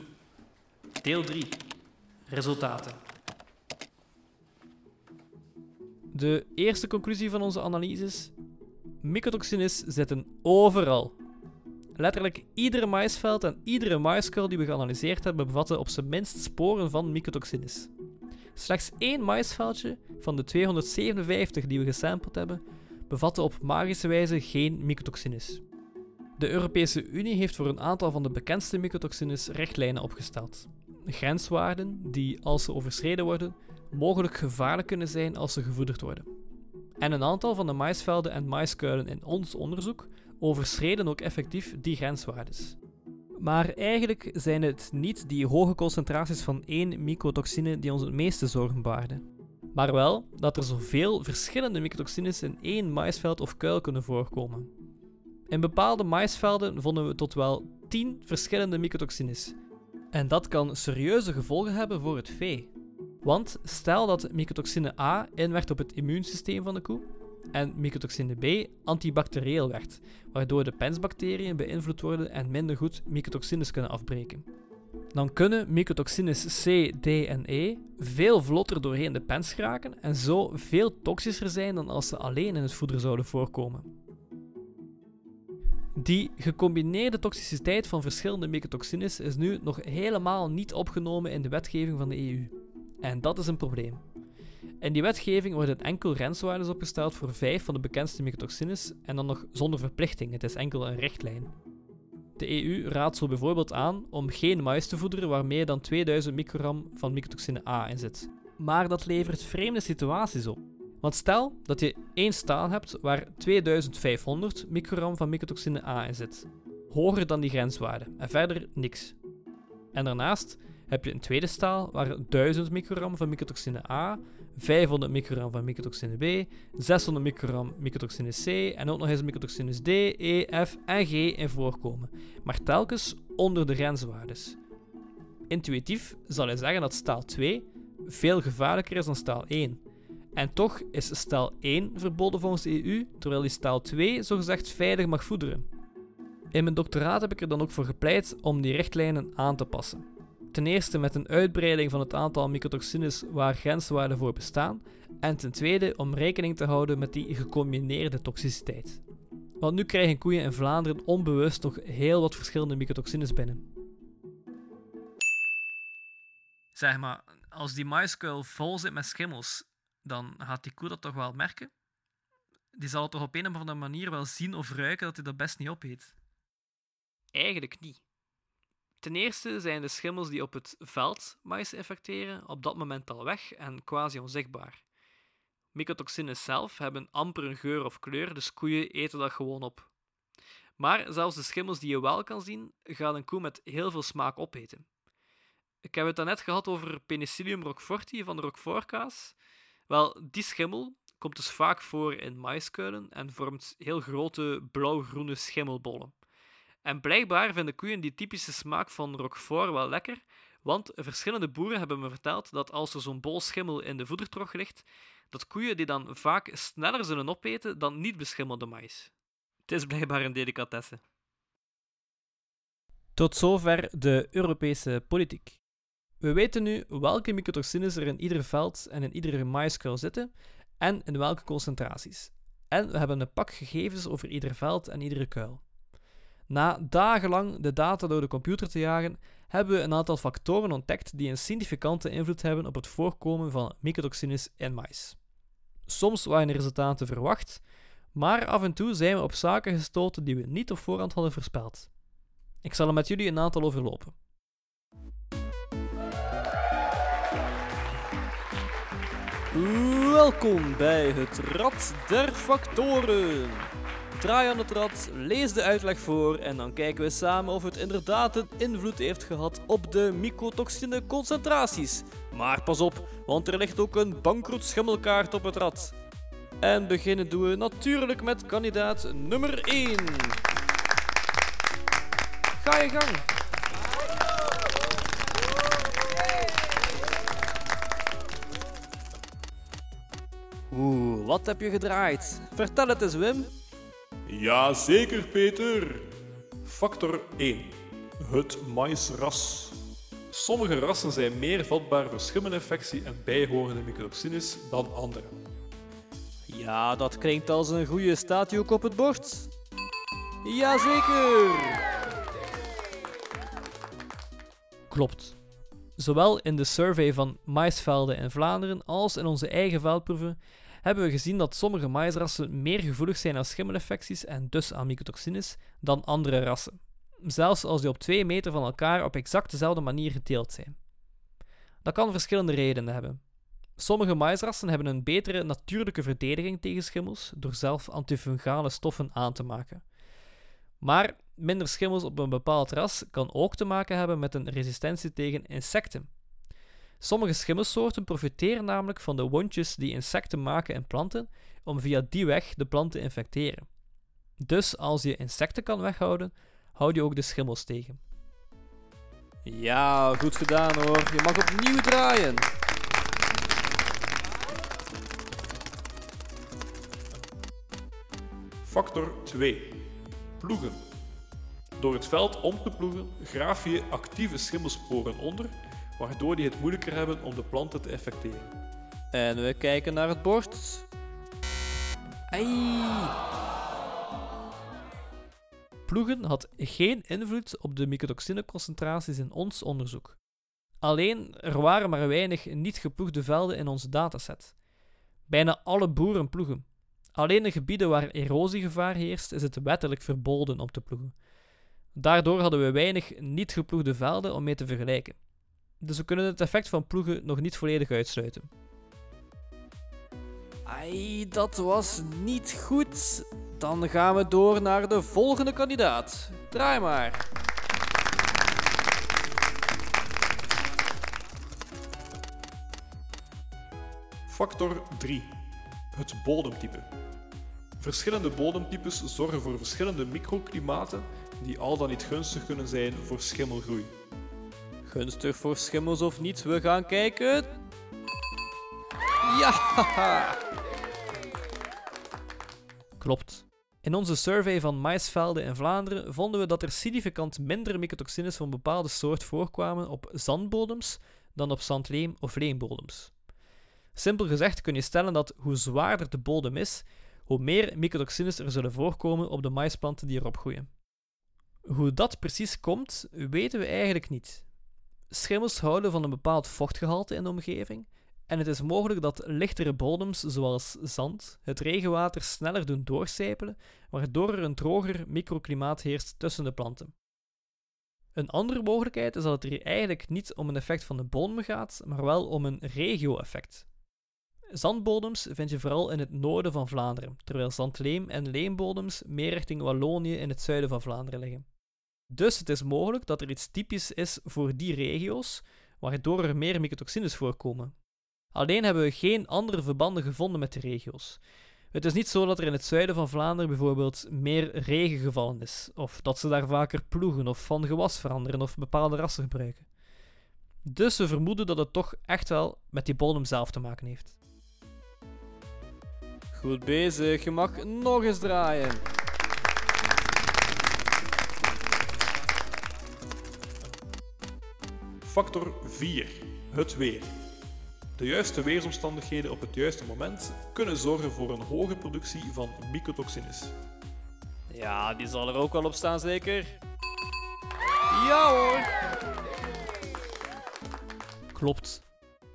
[SPEAKER 2] Deel 3. Resultaten. De eerste conclusie van onze analyses: mycotoxines zitten overal. Letterlijk iedere maisveld en iedere maiskuil die we geanalyseerd hebben bevatten op zijn minst sporen van mycotoxines. Slechts één maisveldje van de 257 die we gesampled hebben bevatten op magische wijze geen mycotoxines. De Europese Unie heeft voor een aantal van de bekendste mycotoxines richtlijnen opgesteld. Grenswaarden die, als ze overschreden worden, mogelijk gevaarlijk kunnen zijn als ze gevoederd worden. En een aantal van de maisvelden en maiskuilen in ons onderzoek overschreden ook effectief die grenswaardes. Maar eigenlijk zijn het niet die hoge concentraties van één mycotoxine die ons het meeste zorgen baarden maar wel dat er zoveel verschillende mycotoxines in één maisveld of kuil kunnen voorkomen. In bepaalde maisvelden vonden we tot wel 10 verschillende mycotoxines. En dat kan serieuze gevolgen hebben voor het vee. Want stel dat mycotoxine A inwerkt op het immuunsysteem van de koe en mycotoxine B antibacterieel werd, waardoor de pensbacteriën beïnvloed worden en minder goed mycotoxines kunnen afbreken dan kunnen mycotoxines C, D en E veel vlotter doorheen de pens geraken en zo veel toxischer zijn dan als ze alleen in het voeder zouden voorkomen. Die gecombineerde toxiciteit van verschillende mycotoxines is nu nog helemaal niet opgenomen in de wetgeving van de EU. En dat is een probleem. In die wetgeving worden enkel grenswaarden opgesteld voor vijf van de bekendste mycotoxines en dan nog zonder verplichting, het is enkel een richtlijn. De EU raadt zo bijvoorbeeld aan om geen mais te voederen waar meer dan 2000 microgram van mycotoxine A in zit. Maar dat levert vreemde situaties op. Want stel dat je één staal hebt waar 2500 microgram van mycotoxine A in zit. hoger dan die grenswaarde en verder niks. En daarnaast heb je een tweede staal waar 1000 microgram van mycotoxine A, 500 microgram van mycotoxine B, 600 microgram mycotoxine C en ook nog eens mycotoxines D, E, F en G in voorkomen, maar telkens onder de grenswaardes. Intuïtief zal je zeggen dat staal 2 veel gevaarlijker is dan staal 1. En toch is staal 1 verboden volgens de EU, terwijl die staal 2 zogezegd veilig mag voederen. In mijn doctoraat heb ik er dan ook voor gepleit om die richtlijnen aan te passen. Ten eerste met een uitbreiding van het aantal mycotoxines waar grenswaarden voor bestaan, en ten tweede om rekening te houden met die gecombineerde toxiciteit. Want nu krijgen koeien in Vlaanderen onbewust nog heel wat verschillende mycotoxines binnen. Zeg maar, als die maiskuil vol zit met schimmels, dan gaat die koe dat toch wel merken? Die zal het toch op een of andere manier wel zien of ruiken dat hij dat best niet opeet? Eigenlijk niet. Ten eerste zijn de schimmels die op het veld mais infecteren op dat moment al weg en quasi onzichtbaar. Mycotoxines zelf hebben amper een geur of kleur, dus koeien eten dat gewoon op. Maar zelfs de schimmels die je wel kan zien, gaat een koe met heel veel smaak opeten. Ik heb het daarnet gehad over Penicillium roqueforti van de roquefortkaas. Wel, die schimmel komt dus vaak voor in maiskuilen en vormt heel grote blauw-groene schimmelbollen. En blijkbaar vinden koeien die typische smaak van Roquefort wel lekker, want verschillende boeren hebben me verteld dat als er zo'n bol schimmel in de voedertrog ligt, dat koeien die dan vaak sneller zullen opeten dan niet beschimmelde mais. Het is blijkbaar een delicatesse. Tot zover de Europese politiek. We weten nu welke mycotoxines er in ieder veld en in iedere maiskuil zitten en in welke concentraties. En we hebben een pak gegevens over ieder veld en iedere kuil. Na dagenlang de data door de computer te jagen, hebben we een aantal factoren ontdekt die een significante invloed hebben op het voorkomen van mycotoxines in mais. Soms waren de resultaten verwacht, maar af en toe zijn we op zaken gestoten die we niet op voorhand hadden voorspeld. Ik zal er met jullie een aantal overlopen. Welkom bij het Rad der Factoren. Draai aan het rad, lees de uitleg voor en dan kijken we samen of het inderdaad een invloed heeft gehad op de mycotoxine concentraties. Maar pas op, want er ligt ook een bankroet schimmelkaart op het rad. En beginnen doen we natuurlijk met kandidaat nummer 1. Ga je gang. Oeh, wat heb je gedraaid? Vertel het eens, Wim.
[SPEAKER 4] Ja, zeker Peter. Factor 1. Het maïsras. Sommige rassen zijn meer vatbaar voor schimmelinfectie en bijhorende mycotoxines dan andere.
[SPEAKER 2] Ja, dat klinkt als een goede statuuk op het bord. Jazeker! Klopt. Zowel in de survey van maisvelden in Vlaanderen als in onze eigen veldproeven hebben we gezien dat sommige maïsrassen meer gevoelig zijn aan schimmelinfecties en dus aan mycotoxines dan andere rassen, zelfs als die op 2 meter van elkaar op exact dezelfde manier geteeld zijn. Dat kan verschillende redenen hebben. Sommige maïsrassen hebben een betere natuurlijke verdediging tegen schimmels door zelf antifungale stoffen aan te maken. Maar minder schimmels op een bepaald ras kan ook te maken hebben met een resistentie tegen insecten. Sommige schimmelsoorten profiteren namelijk van de wondjes die insecten maken in planten om via die weg de plant te infecteren. Dus als je insecten kan weghouden, houd je ook de schimmels tegen. Ja, goed gedaan hoor. Je mag opnieuw draaien.
[SPEAKER 4] Factor 2. Ploegen. Door het veld om te ploegen graaf je actieve schimmelsporen onder, waardoor die het moeilijker hebben om de planten te infecteren.
[SPEAKER 2] En we kijken naar het bord. Ploegen had geen invloed op de mycotoxineconcentraties in ons onderzoek. Alleen er waren maar weinig niet geploegde velden in onze dataset. Bijna alle boeren ploegen. Alleen in gebieden waar erosiegevaar heerst, is het wettelijk verboden om te ploegen. Daardoor hadden we weinig niet geploegde velden om mee te vergelijken. Dus we kunnen het effect van ploegen nog niet volledig uitsluiten. Ai, dat was niet goed. Dan gaan we door naar de volgende kandidaat. Draai maar.
[SPEAKER 4] Factor 3. Het bodemtype. Verschillende bodemtypes zorgen voor verschillende microklimaten die al dan niet gunstig kunnen zijn voor schimmelgroei.
[SPEAKER 2] Gunstig voor schimmels of niet, we gaan kijken. Ja! Klopt. In onze survey van maisvelden in Vlaanderen vonden we dat er significant minder mycotoxines van bepaalde soort voorkwamen op zandbodems dan op zandleem of leembodems. Simpel gezegd kun je stellen dat hoe zwaarder de bodem is, hoe meer mycotoxines er zullen voorkomen op de maisplanten die erop groeien. Hoe dat precies komt, weten we eigenlijk niet. Schimmels houden van een bepaald vochtgehalte in de omgeving en het is mogelijk dat lichtere bodems, zoals zand, het regenwater sneller doen doorcijpelen, waardoor er een droger microklimaat heerst tussen de planten. Een andere mogelijkheid is dat het hier eigenlijk niet om een effect van de bodem gaat, maar wel om een regio-effect. Zandbodems vind je vooral in het noorden van Vlaanderen, terwijl zandleem en leembodems meer richting Wallonië in het zuiden van Vlaanderen liggen. Dus het is mogelijk dat er iets typisch is voor die regio's, waardoor er meer mycotoxines voorkomen. Alleen hebben we geen andere verbanden gevonden met de regio's. Het is niet zo dat er in het zuiden van Vlaanderen bijvoorbeeld meer regen gevallen is, of dat ze daar vaker ploegen of van gewas veranderen of bepaalde rassen gebruiken. Dus we vermoeden dat het toch echt wel met die bodem zelf te maken heeft. Goed bezig, je mag nog eens draaien.
[SPEAKER 4] Factor 4. Het weer. De juiste weersomstandigheden op het juiste moment kunnen zorgen voor een hoge productie van mycotoxines.
[SPEAKER 2] Ja, die zal er ook wel op staan, zeker? Ja hoor! Klopt.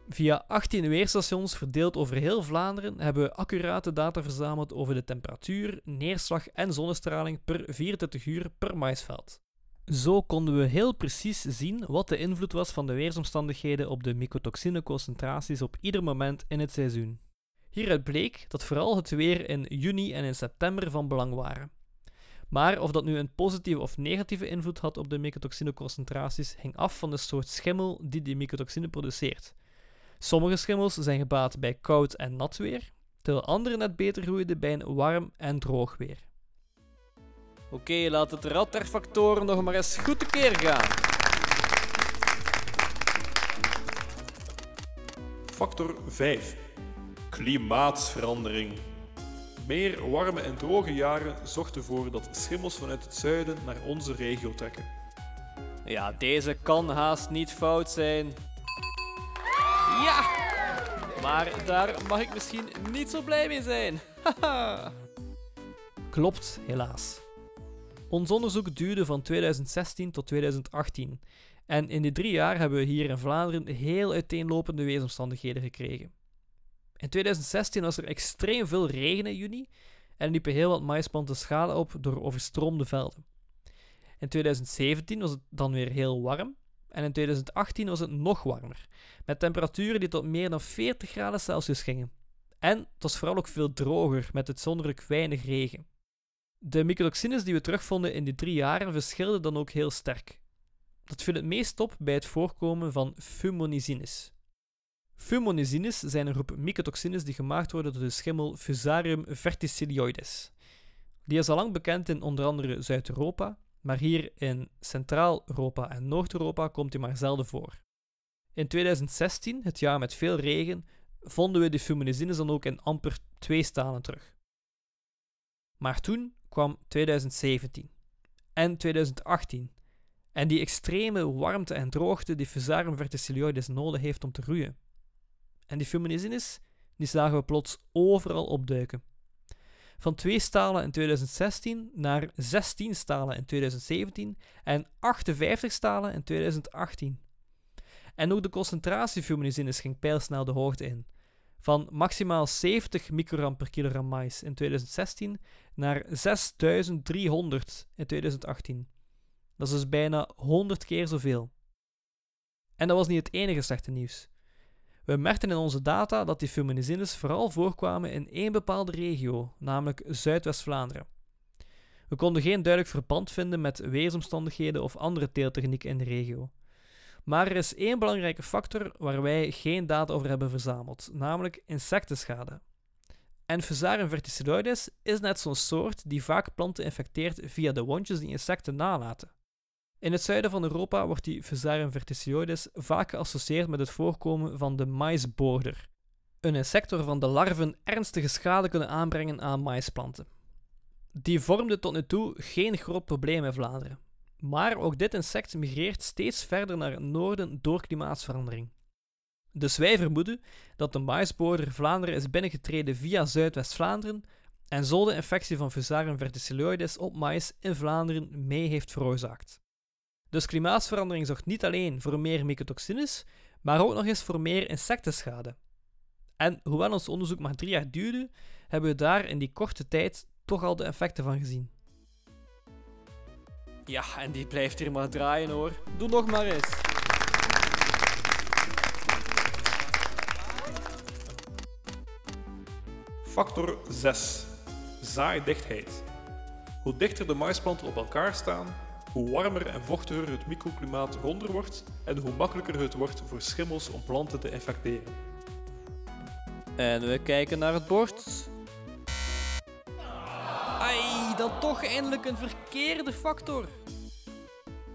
[SPEAKER 2] Via 18 weerstations verdeeld over heel Vlaanderen hebben we accurate data verzameld over de temperatuur, neerslag en zonnestraling per 24 uur per maisveld. Zo konden we heel precies zien wat de invloed was van de weersomstandigheden op de mycotoxineconcentraties op ieder moment in het seizoen. Hieruit bleek dat vooral het weer in juni en in september van belang waren. Maar of dat nu een positieve of negatieve invloed had op de mycotoxineconcentraties hing af van de soort schimmel die die mycotoxine produceert. Sommige schimmels zijn gebaat bij koud en nat weer, terwijl andere net beter groeiden bij een warm en droog weer. Oké, laat het rad der factoren nog maar eens goed tekeer gaan.
[SPEAKER 4] Factor 5. Klimaatsverandering. Meer warme en droge jaren zorgt ervoor dat schimmels vanuit het zuiden naar onze regio trekken.
[SPEAKER 2] Ja, deze kan haast niet fout zijn. Ja! Maar daar mag ik misschien niet zo blij mee zijn. Haha. Klopt, helaas. Ons onderzoek duurde van 2016 tot 2018. En in die drie jaar hebben we hier in Vlaanderen heel uiteenlopende weersomstandigheden gekregen. In 2016 was er extreem veel regen in juni en liepen heel wat maisplanten schade op door overstroomde velden. In 2017 was het dan weer heel warm en in 2018 was het nog warmer, met temperaturen die tot meer dan 40 graden Celsius gingen. En het was vooral ook veel droger, met uitzonderlijk weinig regen. De mycotoxines die we terugvonden in die drie jaren verschilden dan ook heel sterk. Dat viel het meest op bij het voorkomen van fumonisines. Fumonisines zijn een groep mycotoxines die gemaakt worden door de schimmel Fusarium verticillioides. Die is al lang bekend in onder andere Zuid-Europa, maar hier in Centraal-Europa en Noord-Europa komt hij maar zelden voor. In 2016, het jaar met veel regen, vonden we de fumonisines dan ook in amper twee stalen terug. Maar toen kwam 2017 en 2018 en die extreme warmte en droogte die Fusarium verticillioides nodig heeft om te groeien. En die fumonisines, die zagen we plots overal opduiken. Van twee stalen in 2016 naar 16 stalen in 2017 en 58 stalen in 2018. En ook de concentratie fumonisines ging pijlsnel de hoogte in. Van maximaal 70 microgram per kilogram mais in 2016 naar 6300 in 2018. Dat is dus bijna 100 keer zoveel. En dat was niet het enige slechte nieuws. We merkten in onze data dat die fuminisines vooral voorkwamen in één bepaalde regio, namelijk Zuidwest-Vlaanderen. We We konden geen duidelijk verband vinden met weersomstandigheden of andere teeltechnieken in de regio. Maar er is één belangrijke factor waar wij geen data over hebben verzameld, namelijk insectenschade. En Fusarium verticilloides is net zo'n soort die vaak planten infecteert via de wondjes die insecten nalaten. In het zuiden van Europa wordt die Fusarium verticilloides vaak geassocieerd met het voorkomen van de maisboorder, een insect waarvan de larven ernstige schade kunnen aanbrengen aan maisplanten. Die vormde tot nu toe geen groot probleem in Vlaanderen. Maar ook dit insect migreert steeds verder naar het noorden door klimaatsverandering. Dus wij vermoeden dat de maisboorder Vlaanderen is binnengetreden via Zuidwest-Vlaanderen en zo de infectie van Fusarium verticilloides op mais in Vlaanderen mee heeft veroorzaakt. Dus klimaatsverandering zorgt niet alleen voor meer mycotoxines, maar ook nog eens voor meer insectenschade. En hoewel ons onderzoek maar drie jaar duurde, hebben we daar in die korte tijd toch al de effecten van gezien. Ja, en die blijft hier maar draaien hoor. Doe nog maar eens.
[SPEAKER 4] Factor 6. Zaaiddichtheid. Hoe dichter de maisplanten op elkaar staan, hoe warmer en vochtiger het microklimaat ronder wordt en hoe makkelijker het wordt voor schimmels om planten te infecteren.
[SPEAKER 2] En we kijken naar het bord. Ai, dan toch eindelijk een verkeerde factor.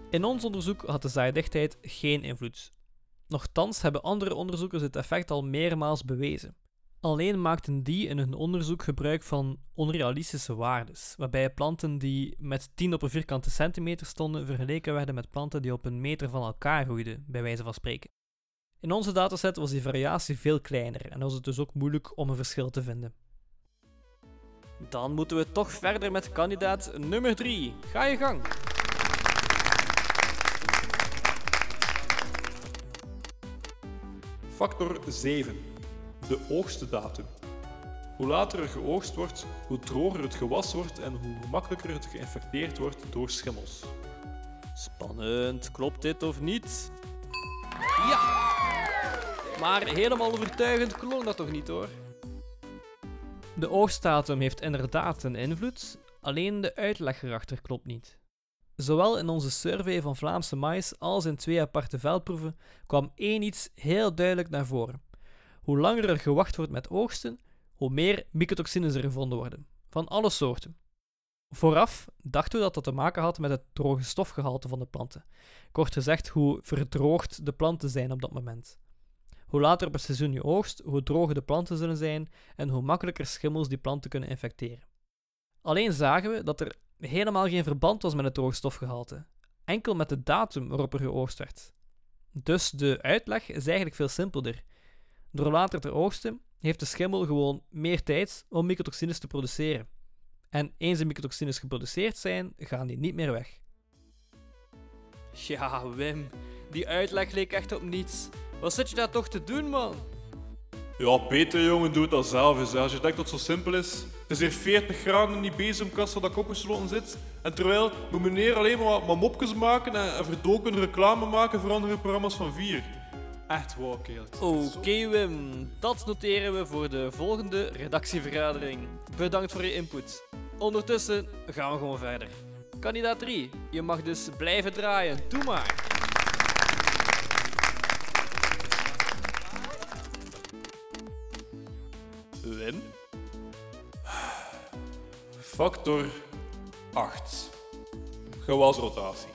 [SPEAKER 2] In ons onderzoek had de zaaiddichtheid geen invloed. Nochtans hebben andere onderzoekers het effect al meermaals bewezen. Alleen maakten die in hun onderzoek gebruik van onrealistische waardes, waarbij planten die met 10 op een vierkante centimeter stonden vergeleken werden met planten die op een meter van elkaar groeiden, bij wijze van spreken. In onze dataset was die variatie veel kleiner en was het dus ook moeilijk om een verschil te vinden. Dan moeten we toch verder met kandidaat nummer 3. Ga je gang.
[SPEAKER 4] Factor 7. De oogstdatum. Hoe later er geoogst wordt, hoe droger het gewas wordt en hoe gemakkelijker het geïnfecteerd wordt door schimmels.
[SPEAKER 2] Spannend, klopt dit of niet? Ja! Maar helemaal overtuigend klonk dat toch niet hoor? De oogstdatum heeft inderdaad een invloed, alleen de uitleg erachter klopt niet. Zowel in onze survey van Vlaamse mais als in twee aparte veldproeven kwam één iets heel duidelijk naar voren. Hoe langer er gewacht wordt met oogsten, hoe meer mycotoxines er gevonden worden, van alle soorten. Vooraf dachten we dat dat te maken had met het droge stofgehalte van de planten. Kort gezegd, hoe verdroogd de planten zijn op dat moment. Hoe later op het seizoen je oogst, hoe droger de planten zullen zijn en hoe makkelijker schimmels die planten kunnen infecteren. Alleen zagen we dat er helemaal geen verband was met het droogstofgehalte, enkel met de datum waarop er geoogst werd. Dus de uitleg is eigenlijk veel simpelder. Door later te oogsten heeft de schimmel gewoon meer tijd om mycotoxines te produceren. En eens de mycotoxines geproduceerd zijn, gaan die niet meer weg. Ja, Wim, die uitleg leek echt op niets. Wat zit je daar toch te doen, man?
[SPEAKER 4] Ja, Peter, jongen, doe het dan zelf eens. hè. Als je denkt dat het zo simpel is. Het is hier 40 graden in die bezemkast waar dat ik opgesloten zit. En terwijl moet meneer alleen maar, wat- maar mopjes maken en, en verdoken reclame maken voor andere programma's van 4. Echt kerel.
[SPEAKER 2] Oké, Wim, dat noteren we voor de volgende redactievergadering. Bedankt voor je input. Ondertussen gaan we gewoon verder. Kandidaat 3, je mag dus blijven draaien. Doe maar.
[SPEAKER 4] Wim? Factor 8. Gewasrotatie.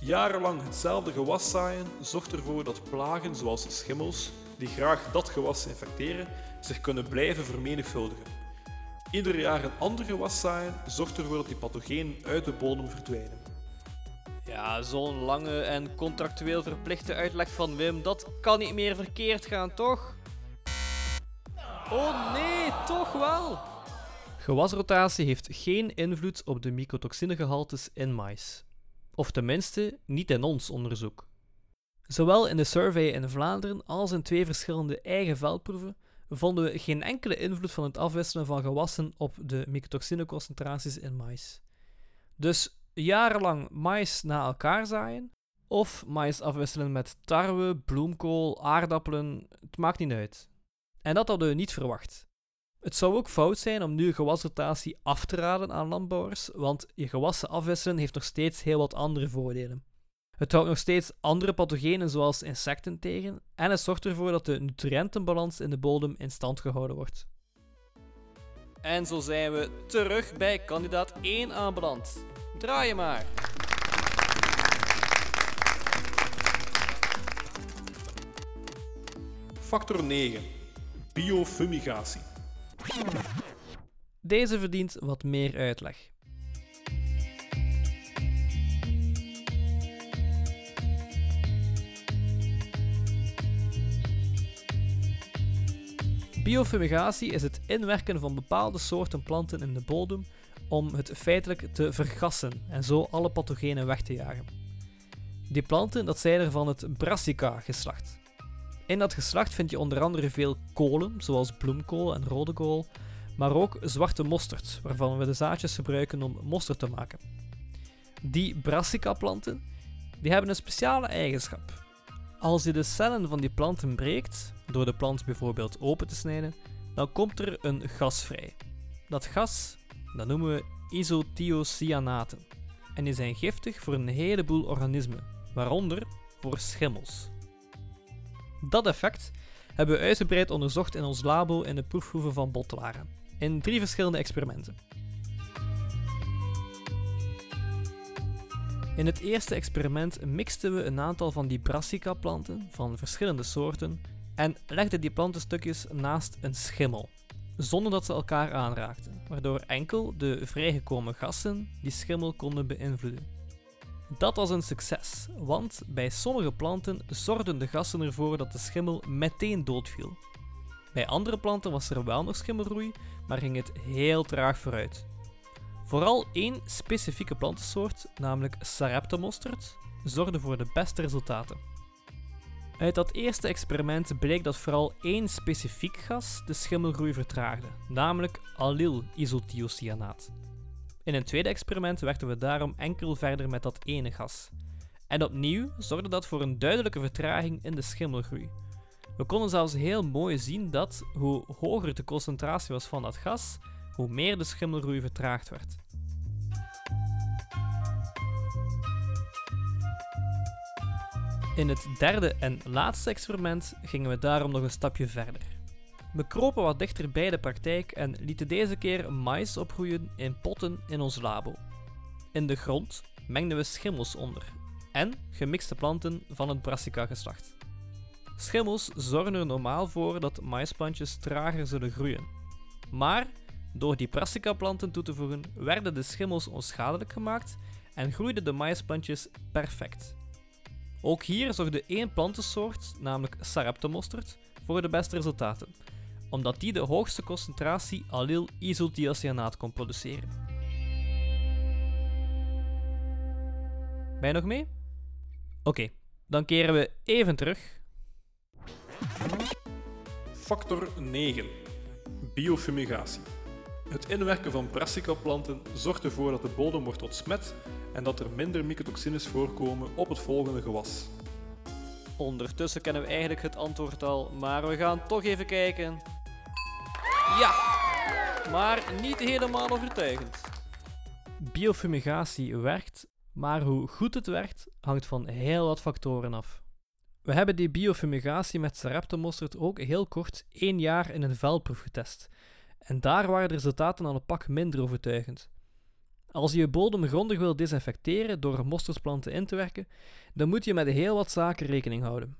[SPEAKER 4] Jarenlang hetzelfde gewas zaaien zorgt ervoor dat plagen zoals schimmels, die graag dat gewas infecteren, zich kunnen blijven vermenigvuldigen. Ieder jaar een ander gewas zaaien zorgt ervoor dat die pathogenen uit de bodem verdwijnen.
[SPEAKER 2] Ja, zo'n lange en contractueel verplichte uitleg van Wim, dat kan niet meer verkeerd gaan, toch? Oh nee, toch wel! Gewasrotatie heeft geen invloed op de mycotoxinegehaltes in mais. Of tenminste, niet in ons onderzoek. Zowel in de survey in Vlaanderen als in twee verschillende eigen veldproeven vonden we geen enkele invloed van het afwisselen van gewassen op de mycotoxineconcentraties in mais. Dus jarenlang mais na elkaar zaaien, of mais afwisselen met tarwe, bloemkool, aardappelen, het maakt niet uit. En dat hadden we niet verwacht. Het zou ook fout zijn om nu gewasrotatie af te raden aan landbouwers, want je gewassen afwisselen heeft nog steeds heel wat andere voordelen. Het houdt nog steeds andere pathogenen zoals insecten tegen en het zorgt ervoor dat de nutriëntenbalans in de bodem in stand gehouden wordt. En zo zijn we terug bij kandidaat 1 aanbeland. Draai je maar.
[SPEAKER 4] Factor 9. Biofumigatie.
[SPEAKER 2] Deze verdient wat meer uitleg. Biofumigatie is het inwerken van bepaalde soorten planten in de bodem om het feitelijk te vergassen en zo alle pathogenen weg te jagen. Die planten dat zijn er van het Brassica-geslacht. In dat geslacht vind je onder andere veel kolen, zoals bloemkool en rode kool, maar ook zwarte mosterd, waarvan we de zaadjes gebruiken om mosterd te maken. Die Brassica-planten die hebben een speciale eigenschap. Als je de cellen van die planten breekt, door de plant bijvoorbeeld open te snijden, dan komt er een gas vrij. Dat gas dat noemen we isothiocyanaten. En die zijn giftig voor een heleboel organismen, waaronder voor schimmels. Dat effect hebben we uitgebreid onderzocht in ons labo in de proefhoeve van Botlaren, in drie verschillende experimenten. In het eerste experiment mixten we een aantal van die brassica-planten van verschillende soorten en legden die plantenstukjes naast een schimmel, zonder dat ze elkaar aanraakten, waardoor enkel de vrijgekomen gassen die schimmel konden beïnvloeden. Dat was een succes, want bij sommige planten zorgden de gassen ervoor dat de schimmel meteen doodviel. Bij andere planten was er wel nog schimmelroei, maar ging het heel traag vooruit. Vooral één specifieke plantensoort, namelijk Sarepta-mosterd, zorgde voor de beste resultaten. Uit dat eerste experiment bleek dat vooral één specifiek gas de schimmelgroei vertraagde, namelijk allyl-isothiocyaanaat. In een tweede experiment werkten we daarom enkel verder met dat ene gas. En opnieuw zorgde dat voor een duidelijke vertraging in de schimmelgroei. We konden zelfs heel mooi zien dat hoe hoger de concentratie was van dat gas, hoe meer de schimmelgroei vertraagd werd. In het derde en laatste experiment gingen we daarom nog een stapje verder. We kropen wat dichter bij de praktijk en lieten deze keer mais opgroeien in potten in ons labo. In de grond mengden we schimmels onder en gemixte planten van het brassica-geslacht. Schimmels zorgen er normaal voor dat maisplantjes trager zullen groeien. Maar door die brassica-planten toe te voegen, werden de schimmels onschadelijk gemaakt en groeiden de maisplantjes perfect. Ook hier zorgde één plantensoort, namelijk Sarepta-mosterd, voor de beste resultaten, omdat die de hoogste concentratie allyl-isothiocyaanaat kon produceren. Ben je nog mee? Oké, dan keren we even terug.
[SPEAKER 4] Factor 9. Biofumigatie. Het inwerken van brassica-planten zorgt ervoor dat de bodem wordt ontsmet en dat er minder mycotoxines voorkomen op het volgende gewas.
[SPEAKER 2] Ondertussen kennen we eigenlijk het antwoord al, maar we gaan toch even kijken. Ja, maar niet helemaal overtuigend. Biofumigatie werkt, maar hoe goed het werkt hangt van heel wat factoren af. We hebben die biofumigatie met Sarepta-mosterd ook heel kort één jaar in een velproef getest. En daar waren de resultaten al een pak minder overtuigend. Als je je bodem grondig wil desinfecteren door mosterdplanten in te werken, dan moet je met heel wat zaken rekening houden.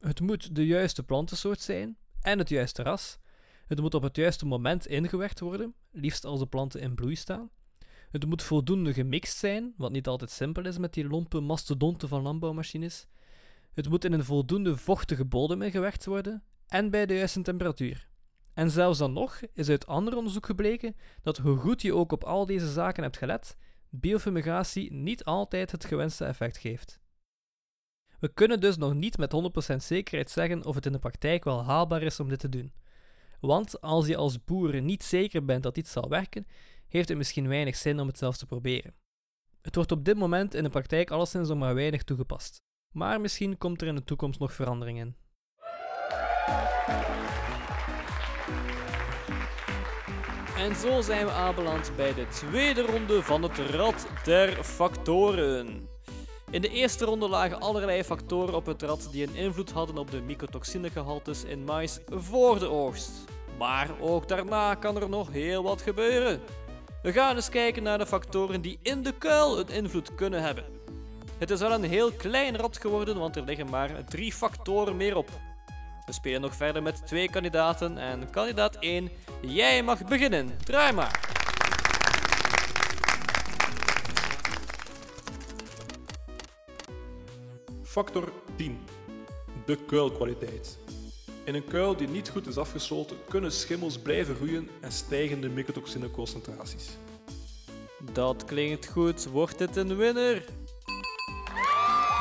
[SPEAKER 2] Het moet de juiste plantensoort zijn en het juiste ras. Het moet op het juiste moment ingewerkt worden, liefst als de planten in bloei staan. Het moet voldoende gemixt zijn, wat niet altijd simpel is met die lompe mastodonten van landbouwmachines. Het moet in een voldoende vochtige bodem ingewerkt worden en bij de juiste temperatuur. En zelfs dan nog is uit ander onderzoek gebleken dat hoe goed je ook op al deze zaken hebt gelet, biofumigatie niet altijd het gewenste effect geeft. We kunnen dus nog niet met 100% zekerheid zeggen of het in de praktijk wel haalbaar is om dit te doen. Want als je als boer niet zeker bent dat iets zal werken, heeft het misschien weinig zin om het zelfs te proberen. Het wordt op dit moment in de praktijk alleszins nog maar weinig toegepast. Maar misschien komt er in de toekomst nog verandering in. En zo zijn we aanbeland bij de tweede ronde van het Rad der Factoren. In de eerste ronde lagen allerlei factoren op het rad die een invloed hadden op de mycotoxinegehaltes in mais voor de oogst. Maar ook daarna kan er nog heel wat gebeuren. We gaan eens kijken naar de factoren die in de kuil een invloed kunnen hebben. Het is wel een heel klein rad geworden, want er liggen maar drie factoren meer op. We spelen nog verder met twee kandidaten en kandidaat 1, jij mag beginnen. Draai maar.
[SPEAKER 4] Factor 10. De kuilkwaliteit. In een kuil die niet goed is afgesloten, kunnen schimmels blijven groeien en stijgen de mycotoxineconcentraties.
[SPEAKER 2] Dat klinkt goed. Wordt dit een winner?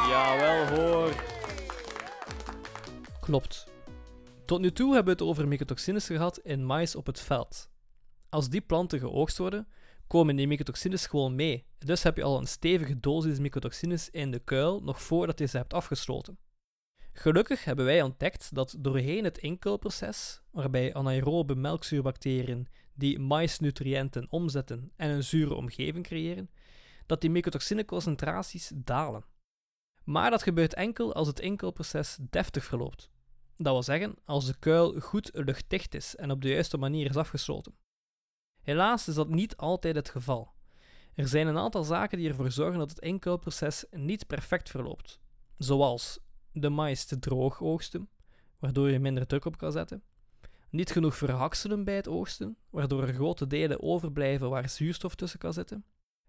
[SPEAKER 2] Jawel hoor. Klopt. Tot nu toe hebben we het over mycotoxines gehad in mais op het veld. Als die planten geoogst worden, komen die mycotoxines gewoon mee. Dus heb je al een stevige dosis mycotoxines in de kuil nog voordat je ze hebt afgesloten. Gelukkig hebben wij ontdekt dat doorheen het inkuilproces, waarbij anaerobe melkzuurbacteriën die maisnutriënten omzetten en een zure omgeving creëren, dat die mycotoxineconcentraties dalen. Maar dat gebeurt enkel als het inkuilproces deftig verloopt. Dat wil zeggen, als de kuil goed luchtdicht is en op de juiste manier is afgesloten. Helaas is dat niet altijd het geval. Er zijn een aantal zaken die ervoor zorgen dat het inkuilproces niet perfect verloopt, zoals de mais te droog oogsten, waardoor je minder druk op kan zetten, niet genoeg verhakselen bij het oogsten, waardoor er grote delen overblijven waar zuurstof tussen kan zitten,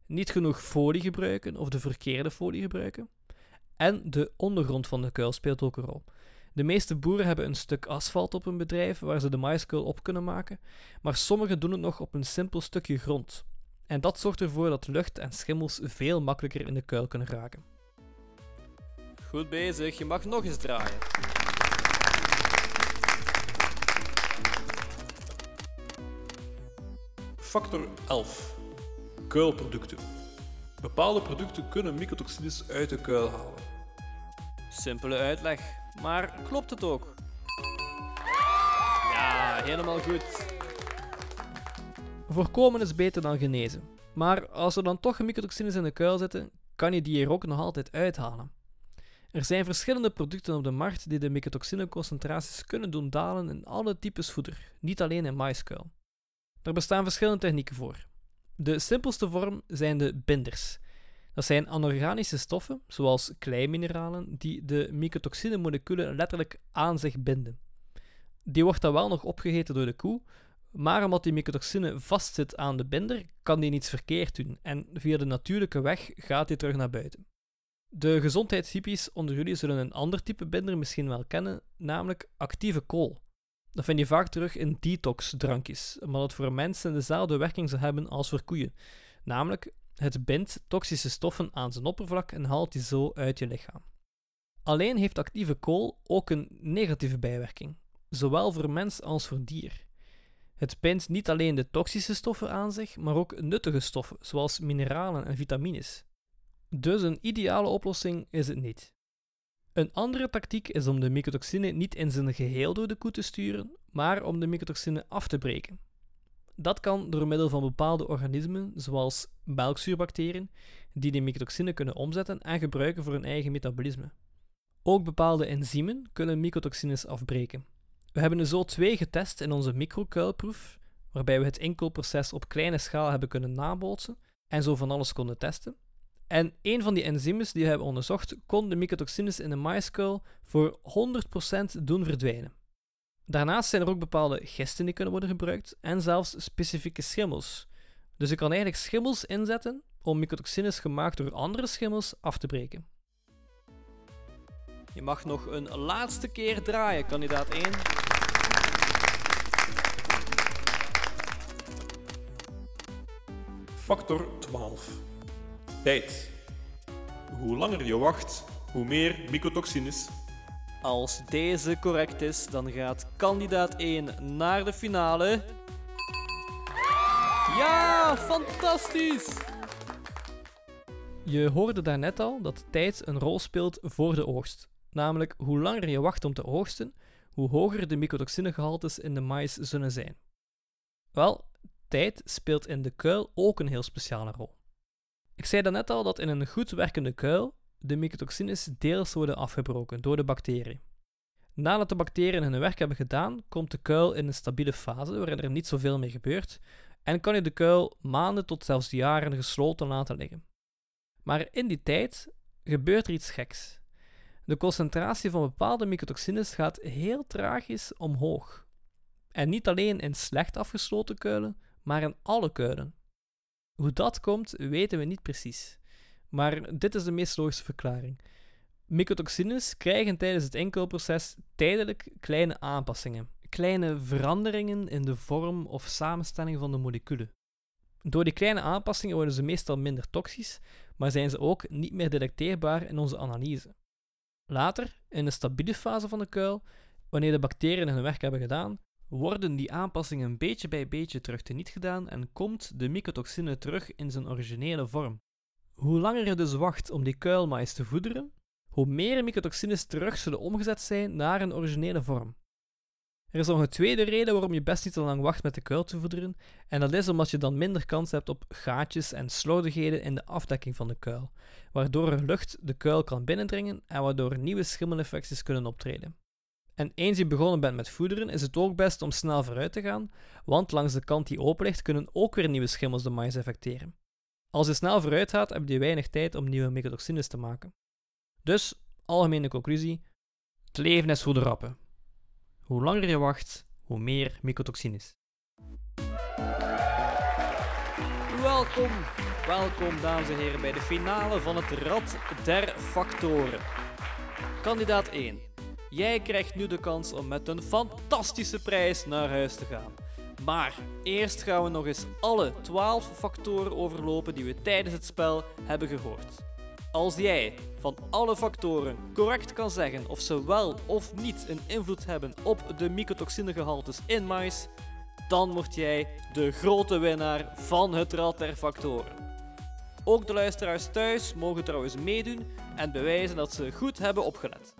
[SPEAKER 2] niet genoeg folie gebruiken of de verkeerde folie gebruiken, en de ondergrond van de kuil speelt ook een rol. De meeste boeren hebben een stuk asfalt op hun bedrijf waar ze de maiskuil op kunnen maken, maar sommigen doen het nog op een simpel stukje grond. En dat zorgt ervoor dat lucht en schimmels veel makkelijker in de kuil kunnen raken. Goed bezig, je mag nog eens draaien.
[SPEAKER 4] Factor 11. Kuilproducten. Bepaalde producten kunnen mycotoxines uit de kuil halen.
[SPEAKER 2] Simpele uitleg, maar klopt het ook? Ja, helemaal goed. Voorkomen is beter dan genezen. Maar als er dan toch mycotoxines in de kuil zitten, kan je die er ook nog altijd uithalen. Er zijn verschillende producten op de markt die de mycotoxineconcentraties kunnen doen dalen in alle types voeder, niet alleen in maiskuil. Er bestaan verschillende technieken voor. De simpelste vorm zijn de binders. Dat zijn anorganische stoffen, zoals kleimineralen, die de mycotoxine-moleculen letterlijk aan zich binden. Die wordt dan wel nog opgegeten door de koe, maar omdat die mycotoxine vastzit aan de binder, kan die niets verkeerd doen en via de natuurlijke weg gaat die terug naar buiten. De gezondheidshippies onder jullie zullen een ander type binder misschien wel kennen, namelijk actieve kool. Dat vind je vaak terug in detox-drankjes, omdat het voor mensen dezelfde werking zou hebben als voor koeien. Namelijk, het bindt toxische stoffen aan zijn oppervlak en haalt die zo uit je lichaam. Alleen heeft actieve kool ook een negatieve bijwerking, zowel voor mens als voor dier. Het bindt niet alleen de toxische stoffen aan zich, maar ook nuttige stoffen, zoals mineralen en vitamines. Dus een ideale oplossing is het niet. Een andere tactiek is om de mycotoxine niet in zijn geheel door de koe te sturen, maar om de mycotoxine af te breken. Dat kan door middel van bepaalde organismen, zoals melkzuurbacteriën, die de mycotoxine kunnen omzetten en gebruiken voor hun eigen metabolisme. Ook bepaalde enzymen kunnen mycotoxines afbreken. We hebben er zo twee getest in onze microkuilproef, waarbij we het inkoolproces op kleine schaal hebben kunnen nabootsen en zo van alles konden testen. En een van die enzymen die we hebben onderzocht, kon de mycotoxines in de maiskuil voor 100% doen verdwijnen. Daarnaast zijn er ook bepaalde gisten die kunnen worden gebruikt en zelfs specifieke schimmels. Dus je kan eigenlijk schimmels inzetten om mycotoxines gemaakt door andere schimmels af te breken. Je mag nog een laatste keer draaien, kandidaat 1.
[SPEAKER 4] Factor 12. Tijd. Hoe langer je wacht, hoe meer mycotoxines.
[SPEAKER 2] Als deze correct is, dan gaat kandidaat 1 naar de finale. Ja, fantastisch! Je hoorde daarnet al dat tijd een rol speelt voor de oogst. Namelijk, hoe langer je wacht om te oogsten, hoe hoger de mycotoxinegehaltes in de mais zullen zijn. Wel, tijd speelt in de kuil ook een heel speciale rol. Ik zei daarnet al dat in een goed werkende kuil de mycotoxines deels worden afgebroken door de bacteriën. Nadat de bacteriën hun werk hebben gedaan, komt de kuil in een stabiele fase waarin er niet zoveel meer gebeurt en kan je de kuil maanden tot zelfs jaren gesloten laten liggen. Maar in die tijd gebeurt er iets geks. De concentratie van bepaalde mycotoxines gaat heel tragisch omhoog. En niet alleen in slecht afgesloten kuilen, maar in alle kuilen. Hoe dat komt, weten we niet precies. Maar dit is de meest logische verklaring. Mycotoxines krijgen tijdens het inkoelproces tijdelijk kleine aanpassingen, kleine veranderingen in de vorm of samenstelling van de moleculen. Door die kleine aanpassingen worden ze meestal minder toxisch, maar zijn ze ook niet meer detecteerbaar in onze analyse. Later, in de stabiele fase van de kuil, wanneer de bacteriën hun werk hebben gedaan, worden die aanpassingen beetje bij beetje terug teniet gedaan en komt de mycotoxine terug in zijn originele vorm. Hoe langer je dus wacht om die kuilmais te voederen, hoe meer mycotoxines terug zullen omgezet zijn naar een originele vorm. Er is nog een tweede reden waarom je best niet te lang wacht met de kuil te voederen, en dat is omdat je dan minder kans hebt op gaatjes en slordigheden in de afdekking van de kuil, waardoor er lucht de kuil kan binnendringen en waardoor nieuwe schimmelinfecties kunnen optreden. En eens je begonnen bent met voederen, is het ook best om snel vooruit te gaan, want langs de kant die open ligt kunnen ook weer nieuwe schimmels de mais effecteren. Als je snel vooruit gaat, heb je weinig tijd om nieuwe mycotoxines te maken. Dus, algemene conclusie: het leven is voor de rappen. Hoe langer je wacht, hoe meer mycotoxines. Welkom, welkom dames en heren bij de finale van het Rad der Factoren. Kandidaat 1. Jij krijgt nu de kans om met een fantastische prijs naar huis te gaan. Maar eerst gaan we nog eens alle 12 factoren overlopen die we tijdens het spel hebben gehoord. Als jij van alle factoren correct kan zeggen of ze wel of niet een invloed hebben op de mycotoxinegehaltes in mais, dan word jij de grote winnaar van het Rad der Factoren. Ook de luisteraars thuis mogen trouwens meedoen en bewijzen dat ze goed hebben opgelet.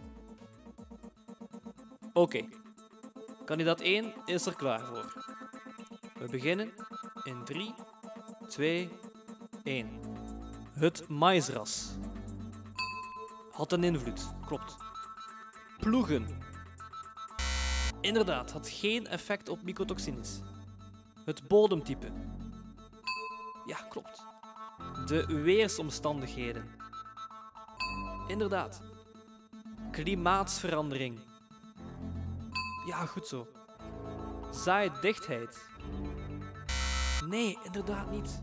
[SPEAKER 2] Oké, kandidaat 1 is er klaar voor. We beginnen in 3, 2, 1. Het maisras. Had een invloed, klopt. Ploegen. Inderdaad, had geen effect op mycotoxines. Het bodemtype. Ja, klopt. De weersomstandigheden. Inderdaad. Klimaatsverandering. Ja, goed zo. Zaaidichtheid. Nee, inderdaad niet.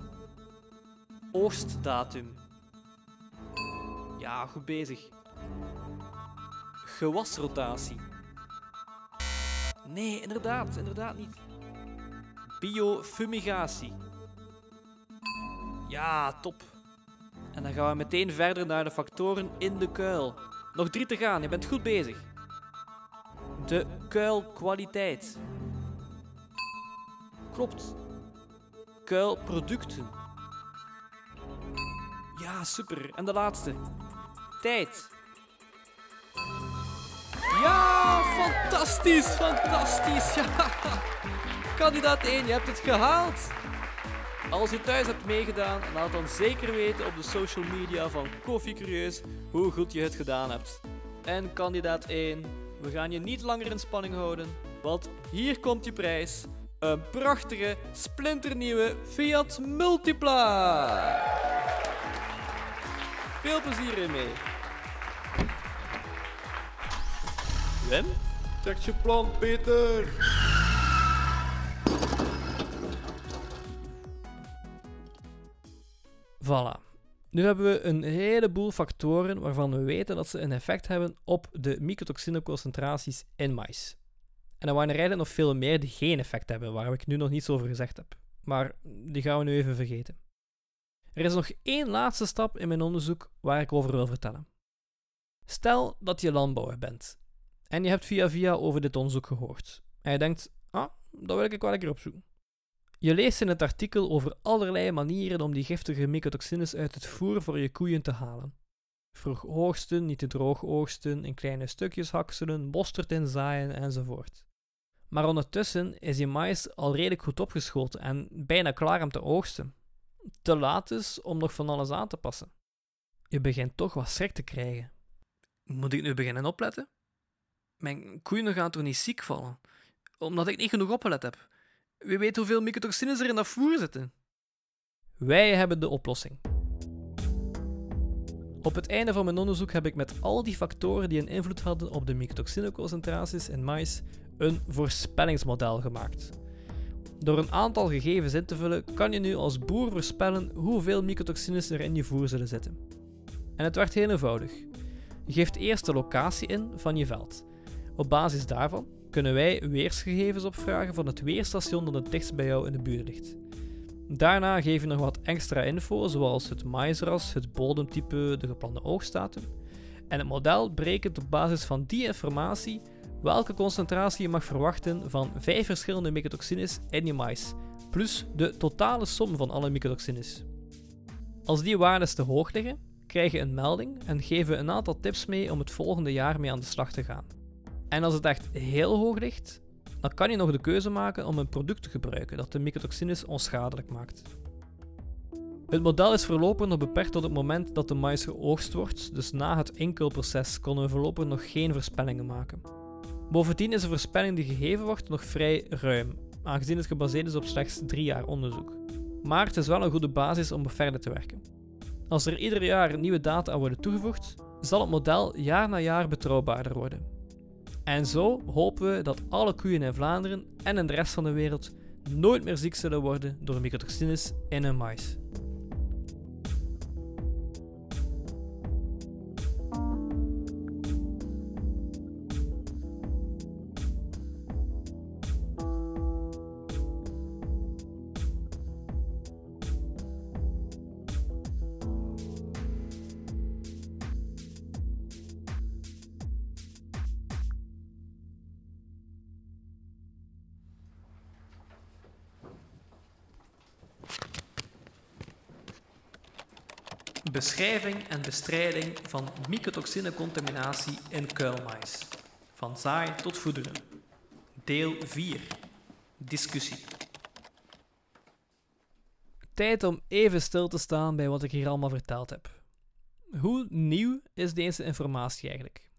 [SPEAKER 2] Oogstdatum. Ja, goed bezig. Gewasrotatie. Nee, inderdaad, inderdaad niet. Biofumigatie. Ja, top. En dan gaan we meteen verder naar de factoren in de kuil. Nog drie te gaan, je bent goed bezig. De kuilkwaliteit. Klopt. Kuilproducten. Ja, super. En de laatste. Tijd. Ja, fantastisch, fantastisch. Ja. Kandidaat 1, je hebt het gehaald. Als je thuis hebt meegedaan, laat dan zeker weten op de social media van Koffie Curieus hoe goed je het gedaan hebt. En kandidaat 1, we gaan je niet langer in spanning houden, want hier komt je prijs. Een prachtige, splinternieuwe Fiat Multipla. Veel plezier ermee. Wim?
[SPEAKER 4] Check je plan, Peter.
[SPEAKER 2] Voilà. Nu hebben we een heleboel factoren waarvan we weten dat ze een effect hebben op de mycotoxineconcentraties in mais. En er waren er eigenlijk nog veel meer die geen effect hebben, waar ik nu nog niets over gezegd heb. Maar die gaan we nu even vergeten. Er is nog één laatste stap in mijn onderzoek waar ik over wil vertellen. Stel dat je landbouwer bent en je hebt via via over dit onderzoek gehoord. En je denkt, ah, dat wil ik wel een keer opzoeken. Je leest in het artikel over allerlei manieren om die giftige mycotoxines uit het voer voor je koeien te halen. Vroeg oogsten, niet te droog oogsten, in kleine stukjes hakselen, mosterd inzaaien enzovoort. Maar ondertussen is die mais al redelijk goed opgeschoten en bijna klaar om te oogsten. Te laat dus om nog van alles aan te passen. Je begint toch wat schrik te krijgen. Moet ik nu beginnen opletten? Mijn koeien gaan toch niet ziek vallen? Omdat ik niet genoeg opgelet heb. Wie weet hoeveel mycotoxines er in dat voer zitten? Wij hebben de oplossing. Op het einde van mijn onderzoek heb ik met al die factoren die een invloed hadden op de mycotoxineconcentraties in mais een voorspellingsmodel gemaakt. Door een aantal gegevens in te vullen kan je nu als boer voorspellen hoeveel mycotoxines er in je voer zullen zitten. En het werd heel eenvoudig. Je geeft eerst de locatie in van je veld. Op basis daarvan kunnen wij weersgegevens opvragen van het weerstation dat het dichtst bij jou in de buurt ligt. Daarna geef je nog wat extra info, zoals het maïsras, het bodemtype, de geplande oogstdatum. En het model berekent op basis van die informatie welke concentratie je mag verwachten van vijf verschillende mycotoxines in je mais, plus de totale som van alle mycotoxines. Als die waarden te hoog liggen, krijg je een melding en geven we een aantal tips mee om het volgende jaar mee aan de slag te gaan. En als het echt heel hoog ligt, dan kan je nog de keuze maken om een product te gebruiken dat de mycotoxines onschadelijk maakt. Het model is voorlopig nog beperkt tot het moment dat de mais geoogst wordt, dus na het inkulproces konden we voorlopig nog geen voorspellingen maken. Bovendien is de voorspelling die gegeven wordt nog vrij ruim, aangezien het gebaseerd is op slechts drie jaar onderzoek. Maar het is wel een goede basis om verder te werken. Als er ieder jaar nieuwe data worden toegevoegd, zal het model jaar na jaar betrouwbaarder worden. En zo hopen we dat alle koeien in Vlaanderen en in de rest van de wereld nooit meer ziek zullen worden door mycotoxines in hun mais. Beschrijving en bestrijding van mycotoxinecontaminatie in kuilmais. Van zaai tot voederen. Deel 4. Discussie. Tijd om even stil te staan bij wat ik hier allemaal verteld heb. Hoe nieuw is deze informatie eigenlijk?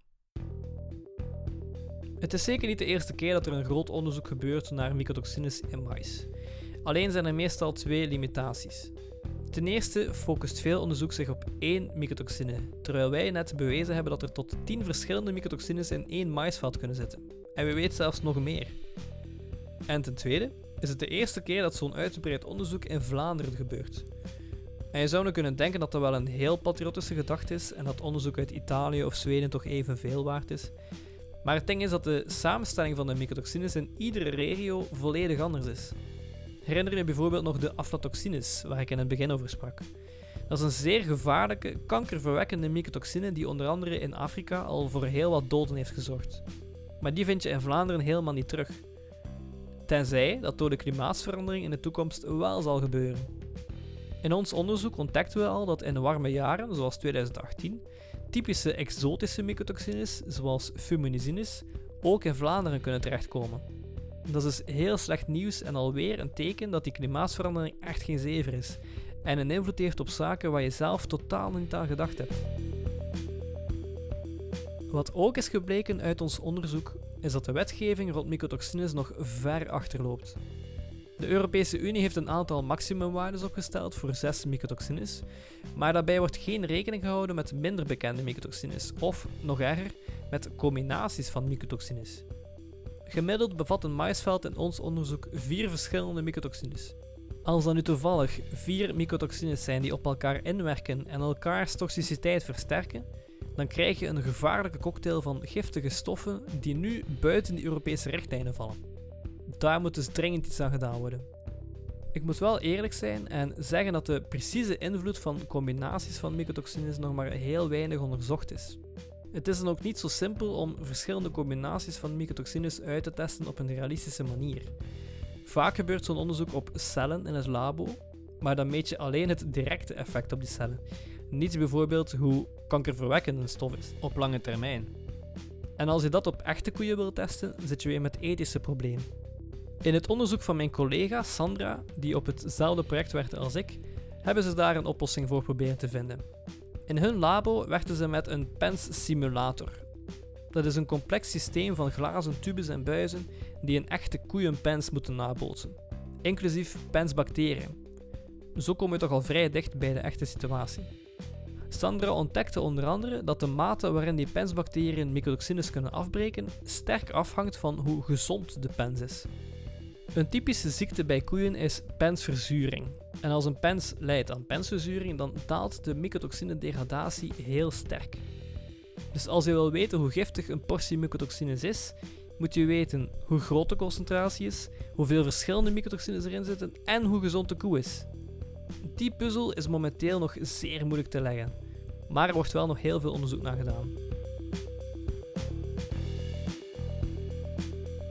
[SPEAKER 2] Het is zeker niet de eerste keer dat er een groot onderzoek gebeurt naar mycotoxines in mais. Alleen zijn er meestal twee limitaties. Ten eerste focust veel onderzoek zich op één mycotoxine, terwijl wij net bewezen hebben dat er tot 10 verschillende mycotoxines in één maisveld kunnen zitten. En we weten zelfs nog meer. En ten tweede is het de eerste keer dat zo'n uitgebreid onderzoek in Vlaanderen gebeurt. En je zou nu kunnen denken dat dat wel een heel patriotische gedachte is en dat onderzoek uit Italië of Zweden toch evenveel waard is. Maar het ding is dat de samenstelling van de mycotoxines in iedere regio volledig anders is. Herinner je bijvoorbeeld nog de aflatoxines, waar ik in het begin over sprak? Dat is een zeer gevaarlijke, kankerverwekkende mycotoxine die onder andere in Afrika al voor heel wat doden heeft gezorgd. Maar die vind je in Vlaanderen helemaal niet terug. Tenzij dat door de klimaatsverandering in de toekomst wel zal gebeuren. In ons onderzoek ontdekten we al dat in warme jaren, zoals 2018, typische exotische mycotoxines, zoals fuminisines, ook in Vlaanderen kunnen terechtkomen. Dat is heel slecht nieuws en alweer een teken dat die klimaatsverandering echt geen zever is en een invloed heeft op zaken waar je zelf totaal niet aan gedacht hebt. Wat ook is gebleken uit ons onderzoek, is dat de wetgeving rond mycotoxines nog ver achterloopt. De Europese Unie heeft een aantal maximumwaardes opgesteld voor 6 mycotoxines, maar daarbij wordt geen rekening gehouden met minder bekende mycotoxines of, nog erger, met combinaties van mycotoxines. Gemiddeld bevat een maisveld in ons onderzoek vier verschillende mycotoxines. Als er nu toevallig vier mycotoxines zijn die op elkaar inwerken en elkaars toxiciteit versterken, dan krijg je een gevaarlijke cocktail van giftige stoffen die nu buiten de Europese richtlijnen vallen. Daar moet dus dringend iets aan gedaan worden. Ik moet wel eerlijk zijn en zeggen dat de precieze invloed van combinaties van mycotoxines nog maar heel weinig onderzocht is. Het is dan ook niet zo simpel om verschillende combinaties van mycotoxines uit te testen op een realistische manier. Vaak gebeurt zo'n onderzoek op cellen in het labo, maar dan meet je alleen het directe effect op die cellen. Niet bijvoorbeeld hoe kankerverwekkend een stof is op lange termijn. En als je dat op echte koeien wil testen, zit je weer met ethische problemen. In het onderzoek van mijn collega Sandra, die op hetzelfde project werkte als ik, hebben ze daar een oplossing voor proberen te vinden. In hun labo werkten ze met een PENS simulator. Dat is een complex systeem van glazen tubes en buizen die een echte koeienpens moeten nabootsen, inclusief pensbacteriën. Zo kom je toch al vrij dicht bij de echte situatie. Sandra ontdekte onder andere dat de mate waarin die pensbacteriën mycotoxines kunnen afbreken sterk afhangt van hoe gezond de pens is. Een typische ziekte bij koeien is pensverzuring. En als een pens leidt aan pensverzuring, dan daalt de mycotoxine-degradatie heel sterk. Dus als je wil weten hoe giftig een portie mycotoxines is, moet je weten hoe groot de concentratie is, hoeveel verschillende mycotoxines erin zitten en hoe gezond de koe is. Die puzzel is momenteel nog zeer moeilijk te leggen, maar er wordt wel nog heel veel onderzoek naar gedaan.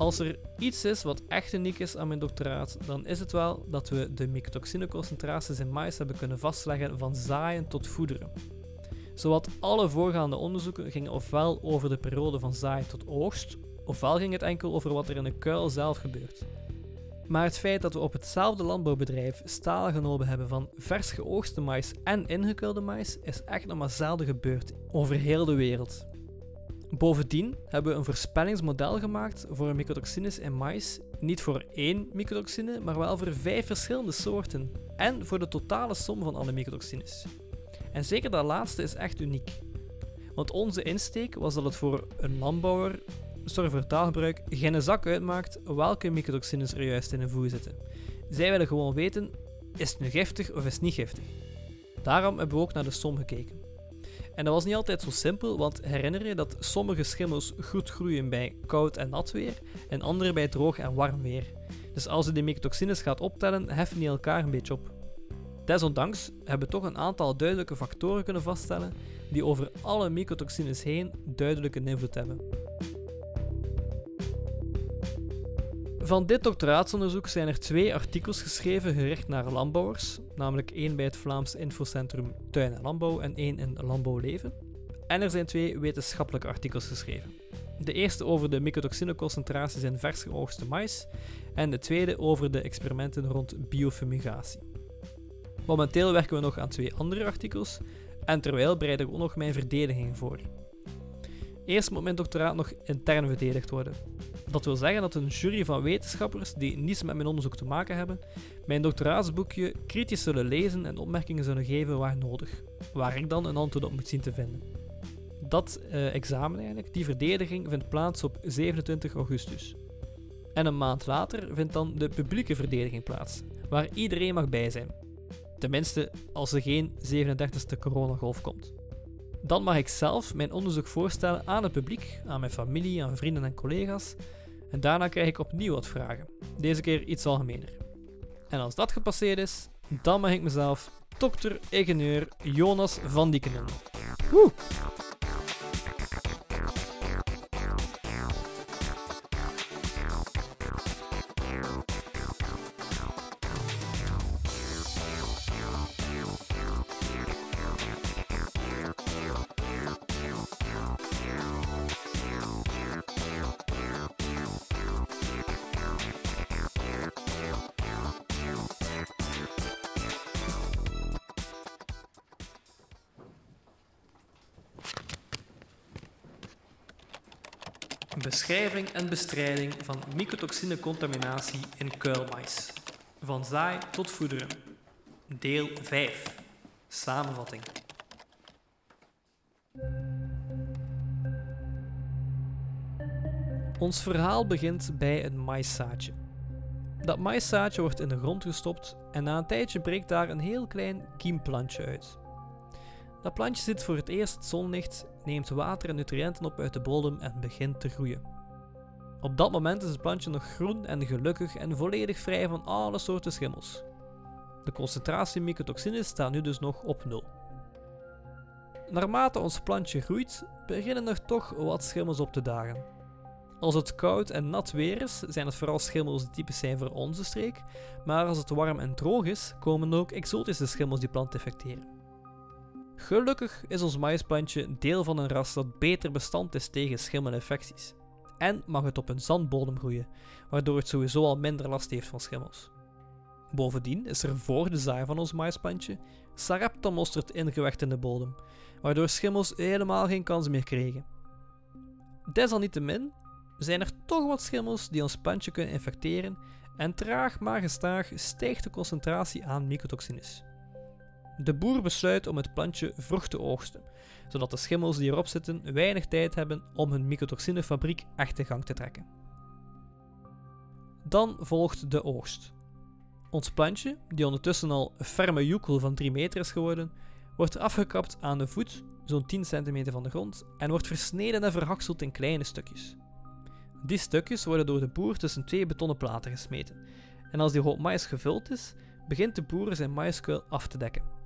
[SPEAKER 2] Als er iets is wat echt uniek is aan mijn doctoraat, dan is het wel dat we de mycotoxineconcentraties in mais hebben kunnen vastleggen van zaaien tot voederen. Zowat alle voorgaande onderzoeken gingen ofwel over de periode van zaaien tot oogst, ofwel ging het enkel over wat er in de kuil zelf gebeurt. Maar het feit dat we op hetzelfde landbouwbedrijf stalen genomen hebben van vers geoogste mais en ingekuilde mais is echt nog maar zelden gebeurd over heel de wereld. Bovendien hebben we een voorspellingsmodel gemaakt voor mycotoxines in mais, niet voor één mycotoxine, maar wel voor vijf verschillende soorten en voor de totale som van alle mycotoxines. En zeker dat laatste is echt uniek. Want onze insteek was dat het voor een landbouwer, sorry voor taalgebruik, geen zak uitmaakt welke mycotoxines er juist in een voer zitten. Zij willen gewoon weten, is het nu giftig of is het niet giftig? Daarom hebben we ook naar de som gekeken. En dat was niet altijd zo simpel, want herinner je dat sommige schimmels goed groeien bij koud en nat weer en andere bij droog en warm weer. Dus als je die mycotoxines gaat optellen, heffen die elkaar een beetje op. Desondanks hebben we toch een aantal duidelijke factoren kunnen vaststellen die over alle mycotoxines heen duidelijke invloed hebben. Van dit doctoraatsonderzoek zijn er twee artikels geschreven gericht naar landbouwers, namelijk één bij het Vlaams Infocentrum Tuin en Landbouw en één in Landbouwleven. En er zijn twee wetenschappelijke artikels geschreven. De eerste over de mycotoxineconcentraties in vers geoogste mais en de tweede over de experimenten rond biofumigatie. Momenteel werken we nog aan twee andere artikels en terwijl bereid ik ook nog mijn verdediging voor. Eerst moet mijn doctoraat nog intern verdedigd worden. Dat wil zeggen dat een jury van wetenschappers die niets met mijn onderzoek te maken hebben, mijn doctoraatsboekje kritisch zullen lezen en opmerkingen zullen geven waar nodig, waar ik dan een antwoord op moet zien te vinden. Dat eh, examen eigenlijk, die verdediging, vindt plaats op 27 augustus. En een maand later vindt dan de publieke verdediging plaats, waar iedereen mag bij zijn. Tenminste, als er geen 37e coronagolf komt. Dan mag ik zelf mijn onderzoek voorstellen aan het publiek, aan mijn familie, aan vrienden en collega's. En daarna krijg ik opnieuw wat vragen. Deze keer iets algemener. En als dat gepasseerd is, dan mag ik mezelf dokter-ingenieur Jonas van Dieken noemen. Woe! Beschrijving en bestrijding van mycotoxinecontaminatie in kuilmais. Van zaai tot voederen. Deel 5. Samenvatting. Ons verhaal begint bij een maiszaadje. Dat maiszaadje wordt in de grond gestopt en na een tijdje breekt daar een heel klein kiemplantje uit. Dat plantje ziet voor het eerst zonlicht, neemt water en nutriënten op uit de bodem en begint te groeien. Op dat moment is het plantje nog groen en gelukkig en volledig vrij van alle soorten schimmels. De concentratie mycotoxines staat nu dus nog op nul. Naarmate ons plantje groeit, beginnen er toch wat schimmels op te dagen. Als het koud en nat weer is, zijn het vooral schimmels die typisch zijn voor onze streek, maar als het warm en droog is, komen er ook exotische schimmels die plant infecteren. Gelukkig is ons maïsplantje deel van een ras dat beter bestand is tegen schimmelinfecties. En mag het op een zandbodem groeien, waardoor het sowieso al minder last heeft van schimmels. Bovendien is er voor de zaai van ons maïsplantje sareptamosterd ingelegd in de bodem, waardoor schimmels helemaal geen kans meer kregen. Desalniettemin zijn er toch wat schimmels die ons plantje kunnen infecteren en traag maar gestaag stijgt de concentratie aan mycotoxines. De boer besluit om het plantje vroeg te oogsten, zodat de schimmels die erop zitten weinig tijd hebben om hun mycotoxinefabriek echt in gang te trekken. Dan volgt de oogst. Ons plantje, die ondertussen al een ferme joekel van 3 meter is geworden, wordt afgekapt aan de voet, zo'n 10 centimeter van de grond, en wordt versneden en verhakseld in kleine stukjes. Die stukjes worden door de boer tussen twee betonnen platen gesmeten, en als die hoop mais gevuld is, begint de boer zijn maïskuil af te dekken.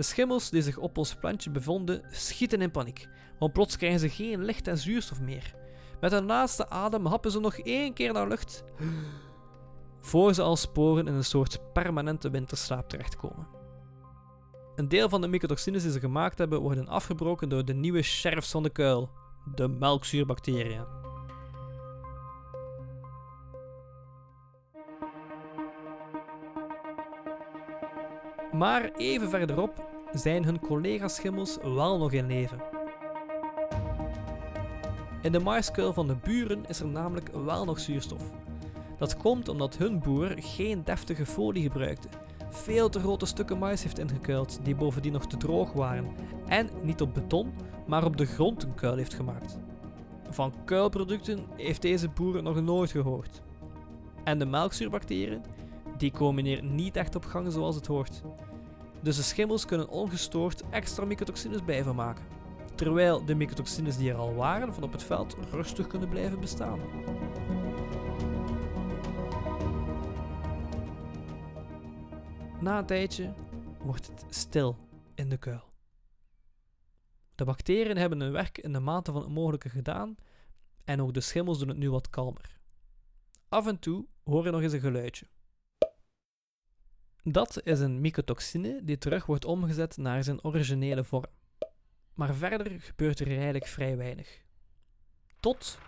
[SPEAKER 2] De schimmels die zich op ons plantje bevonden, schieten in paniek, want plots krijgen ze geen licht en zuurstof meer. Met een laatste adem happen ze nog één keer naar lucht, voor ze als sporen in een soort permanente winterslaap terechtkomen. Een deel van de mycotoxines die ze gemaakt hebben, worden afgebroken door de nieuwe sheriffs van de kuil, de melkzuurbacteriën. Maar even verderop zijn hun collega-schimmels wel nog in leven. In de maiskuil van de buren is er namelijk wel nog zuurstof. Dat komt omdat hun boer geen deftige folie gebruikte, veel te grote stukken mais heeft ingekuild die bovendien nog te droog waren en niet op beton, maar op de grond een kuil heeft gemaakt. Van kuilproducten heeft deze boer nog nooit gehoord. En de melkzuurbacteriën, die komen hier niet echt op gang zoals het hoort. Dus de schimmels kunnen ongestoord extra mycotoxines blijven maken, terwijl de mycotoxines die er al waren van op het veld rustig kunnen blijven bestaan. Na een tijdje wordt het stil in de kuil. De bacteriën hebben hun werk in de mate van het mogelijke gedaan en ook de schimmels doen het nu wat kalmer. Af en toe hoor je nog eens een geluidje. Dat is een mycotoxine die terug wordt omgezet naar zijn originele vorm. Maar verder gebeurt er eigenlijk vrij weinig. Tot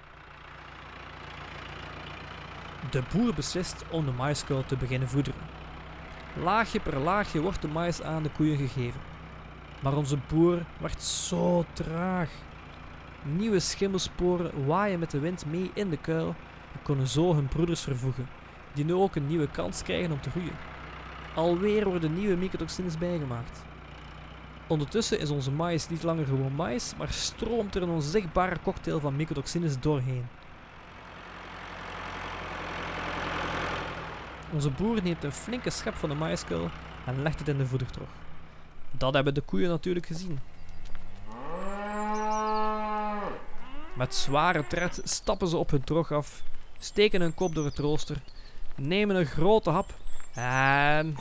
[SPEAKER 2] de boer beslist om de maïskuil te beginnen voederen. Laagje per laagje wordt de mais aan de koeien gegeven. Maar onze boer werd zo traag. Nieuwe schimmelsporen waaien met de wind mee in de kuil en kunnen zo hun broeders vervoegen, die nu ook een nieuwe kans krijgen om te groeien. Alweer worden nieuwe mycotoxines bijgemaakt. Ondertussen is onze mais niet langer gewoon mais, maar stroomt er een onzichtbare cocktail van mycotoxines doorheen. Onze boer neemt een flinke schep van de maïskuil en legt het in de voedertrog. Dat hebben de koeien natuurlijk gezien. Met zware tred stappen ze op hun trog af, steken hun kop door het rooster, nemen een grote hap en...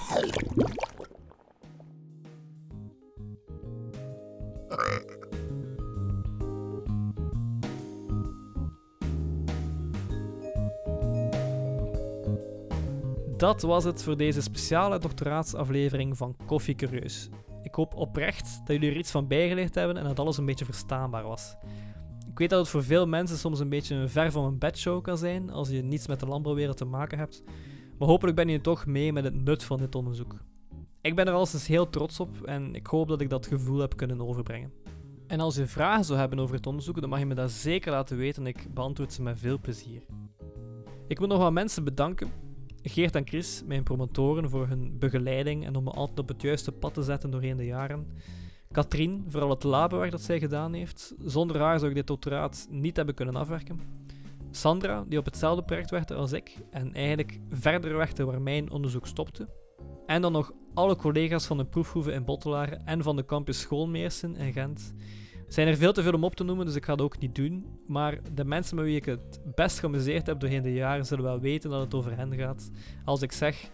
[SPEAKER 2] Dat was het voor deze speciale doctoraatsaflevering van Koffie Curieus. Ik hoop oprecht dat jullie er iets van bijgeleerd hebben en dat alles een beetje verstaanbaar was. Ik weet dat het voor veel mensen soms een beetje een ver van een bedshow kan zijn als je niets met de landbouwwereld te maken hebt, maar hopelijk ben je toch mee met het nut van dit onderzoek. Ik ben er al eens heel trots op en ik hoop dat ik dat gevoel heb kunnen overbrengen. En als je vragen zou hebben over het onderzoek, dan mag je me dat zeker laten weten en ik beantwoord ze met veel plezier. Ik wil nog wat mensen bedanken Geert en Chris, mijn promotoren, voor hun begeleiding en om me altijd op het juiste pad te zetten doorheen de jaren. Katrien, voor al het labenwerk dat zij gedaan heeft. Zonder haar zou ik dit doctoraat niet hebben kunnen afwerken. Sandra, die op hetzelfde project werkte als ik en eigenlijk verder werkte waar mijn onderzoek stopte. En dan nog alle collega's van de proefhoeven in Bottelaar en van de campus Schoolmeersen in Gent zijn er veel te veel om op te noemen, dus ik ga dat ook niet doen. Maar de mensen met wie ik het best geamuseerd heb doorheen de jaren zullen wel weten dat het over hen gaat. Als ik zeg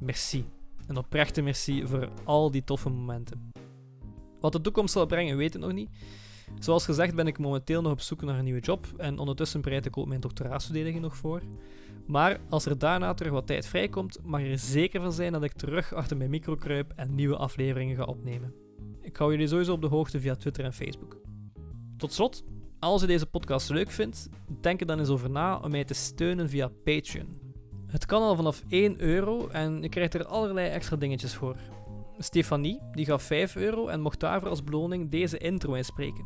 [SPEAKER 2] merci. Een oprechte merci voor al die toffe momenten. Wat de toekomst zal brengen, weet ik nog niet. Zoals gezegd ben ik momenteel nog op zoek naar een nieuwe job en ondertussen bereid ik ook mijn doctoraatsverdediging nog voor. Maar als er daarna terug wat tijd vrijkomt, mag er zeker van zijn dat ik terug achter mijn micro kruip en nieuwe afleveringen ga opnemen. Ik hou jullie sowieso op de hoogte via Twitter en Facebook. Tot slot, als je deze podcast leuk vindt, denk er dan eens over na om mij te steunen via Patreon. Het kan al vanaf 1 euro en je krijgt er allerlei extra dingetjes voor. Stefanie die gaf 5 euro en mocht daarvoor als beloning deze intro inspreken.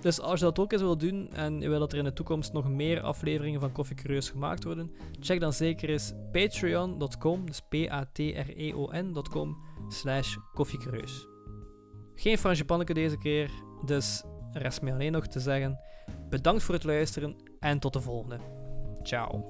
[SPEAKER 2] Dus als je dat ook eens wil doen en je wil dat er in de toekomst nog meer afleveringen van Koffie Curieus gemaakt worden, check dan zeker eens patreon.com, dus p-a-t-r-e-o-n.com, slash koffiecurieus. Geen Fransje Panneke deze keer, dus rest mij alleen nog te zeggen bedankt voor het luisteren en tot de volgende. Ciao.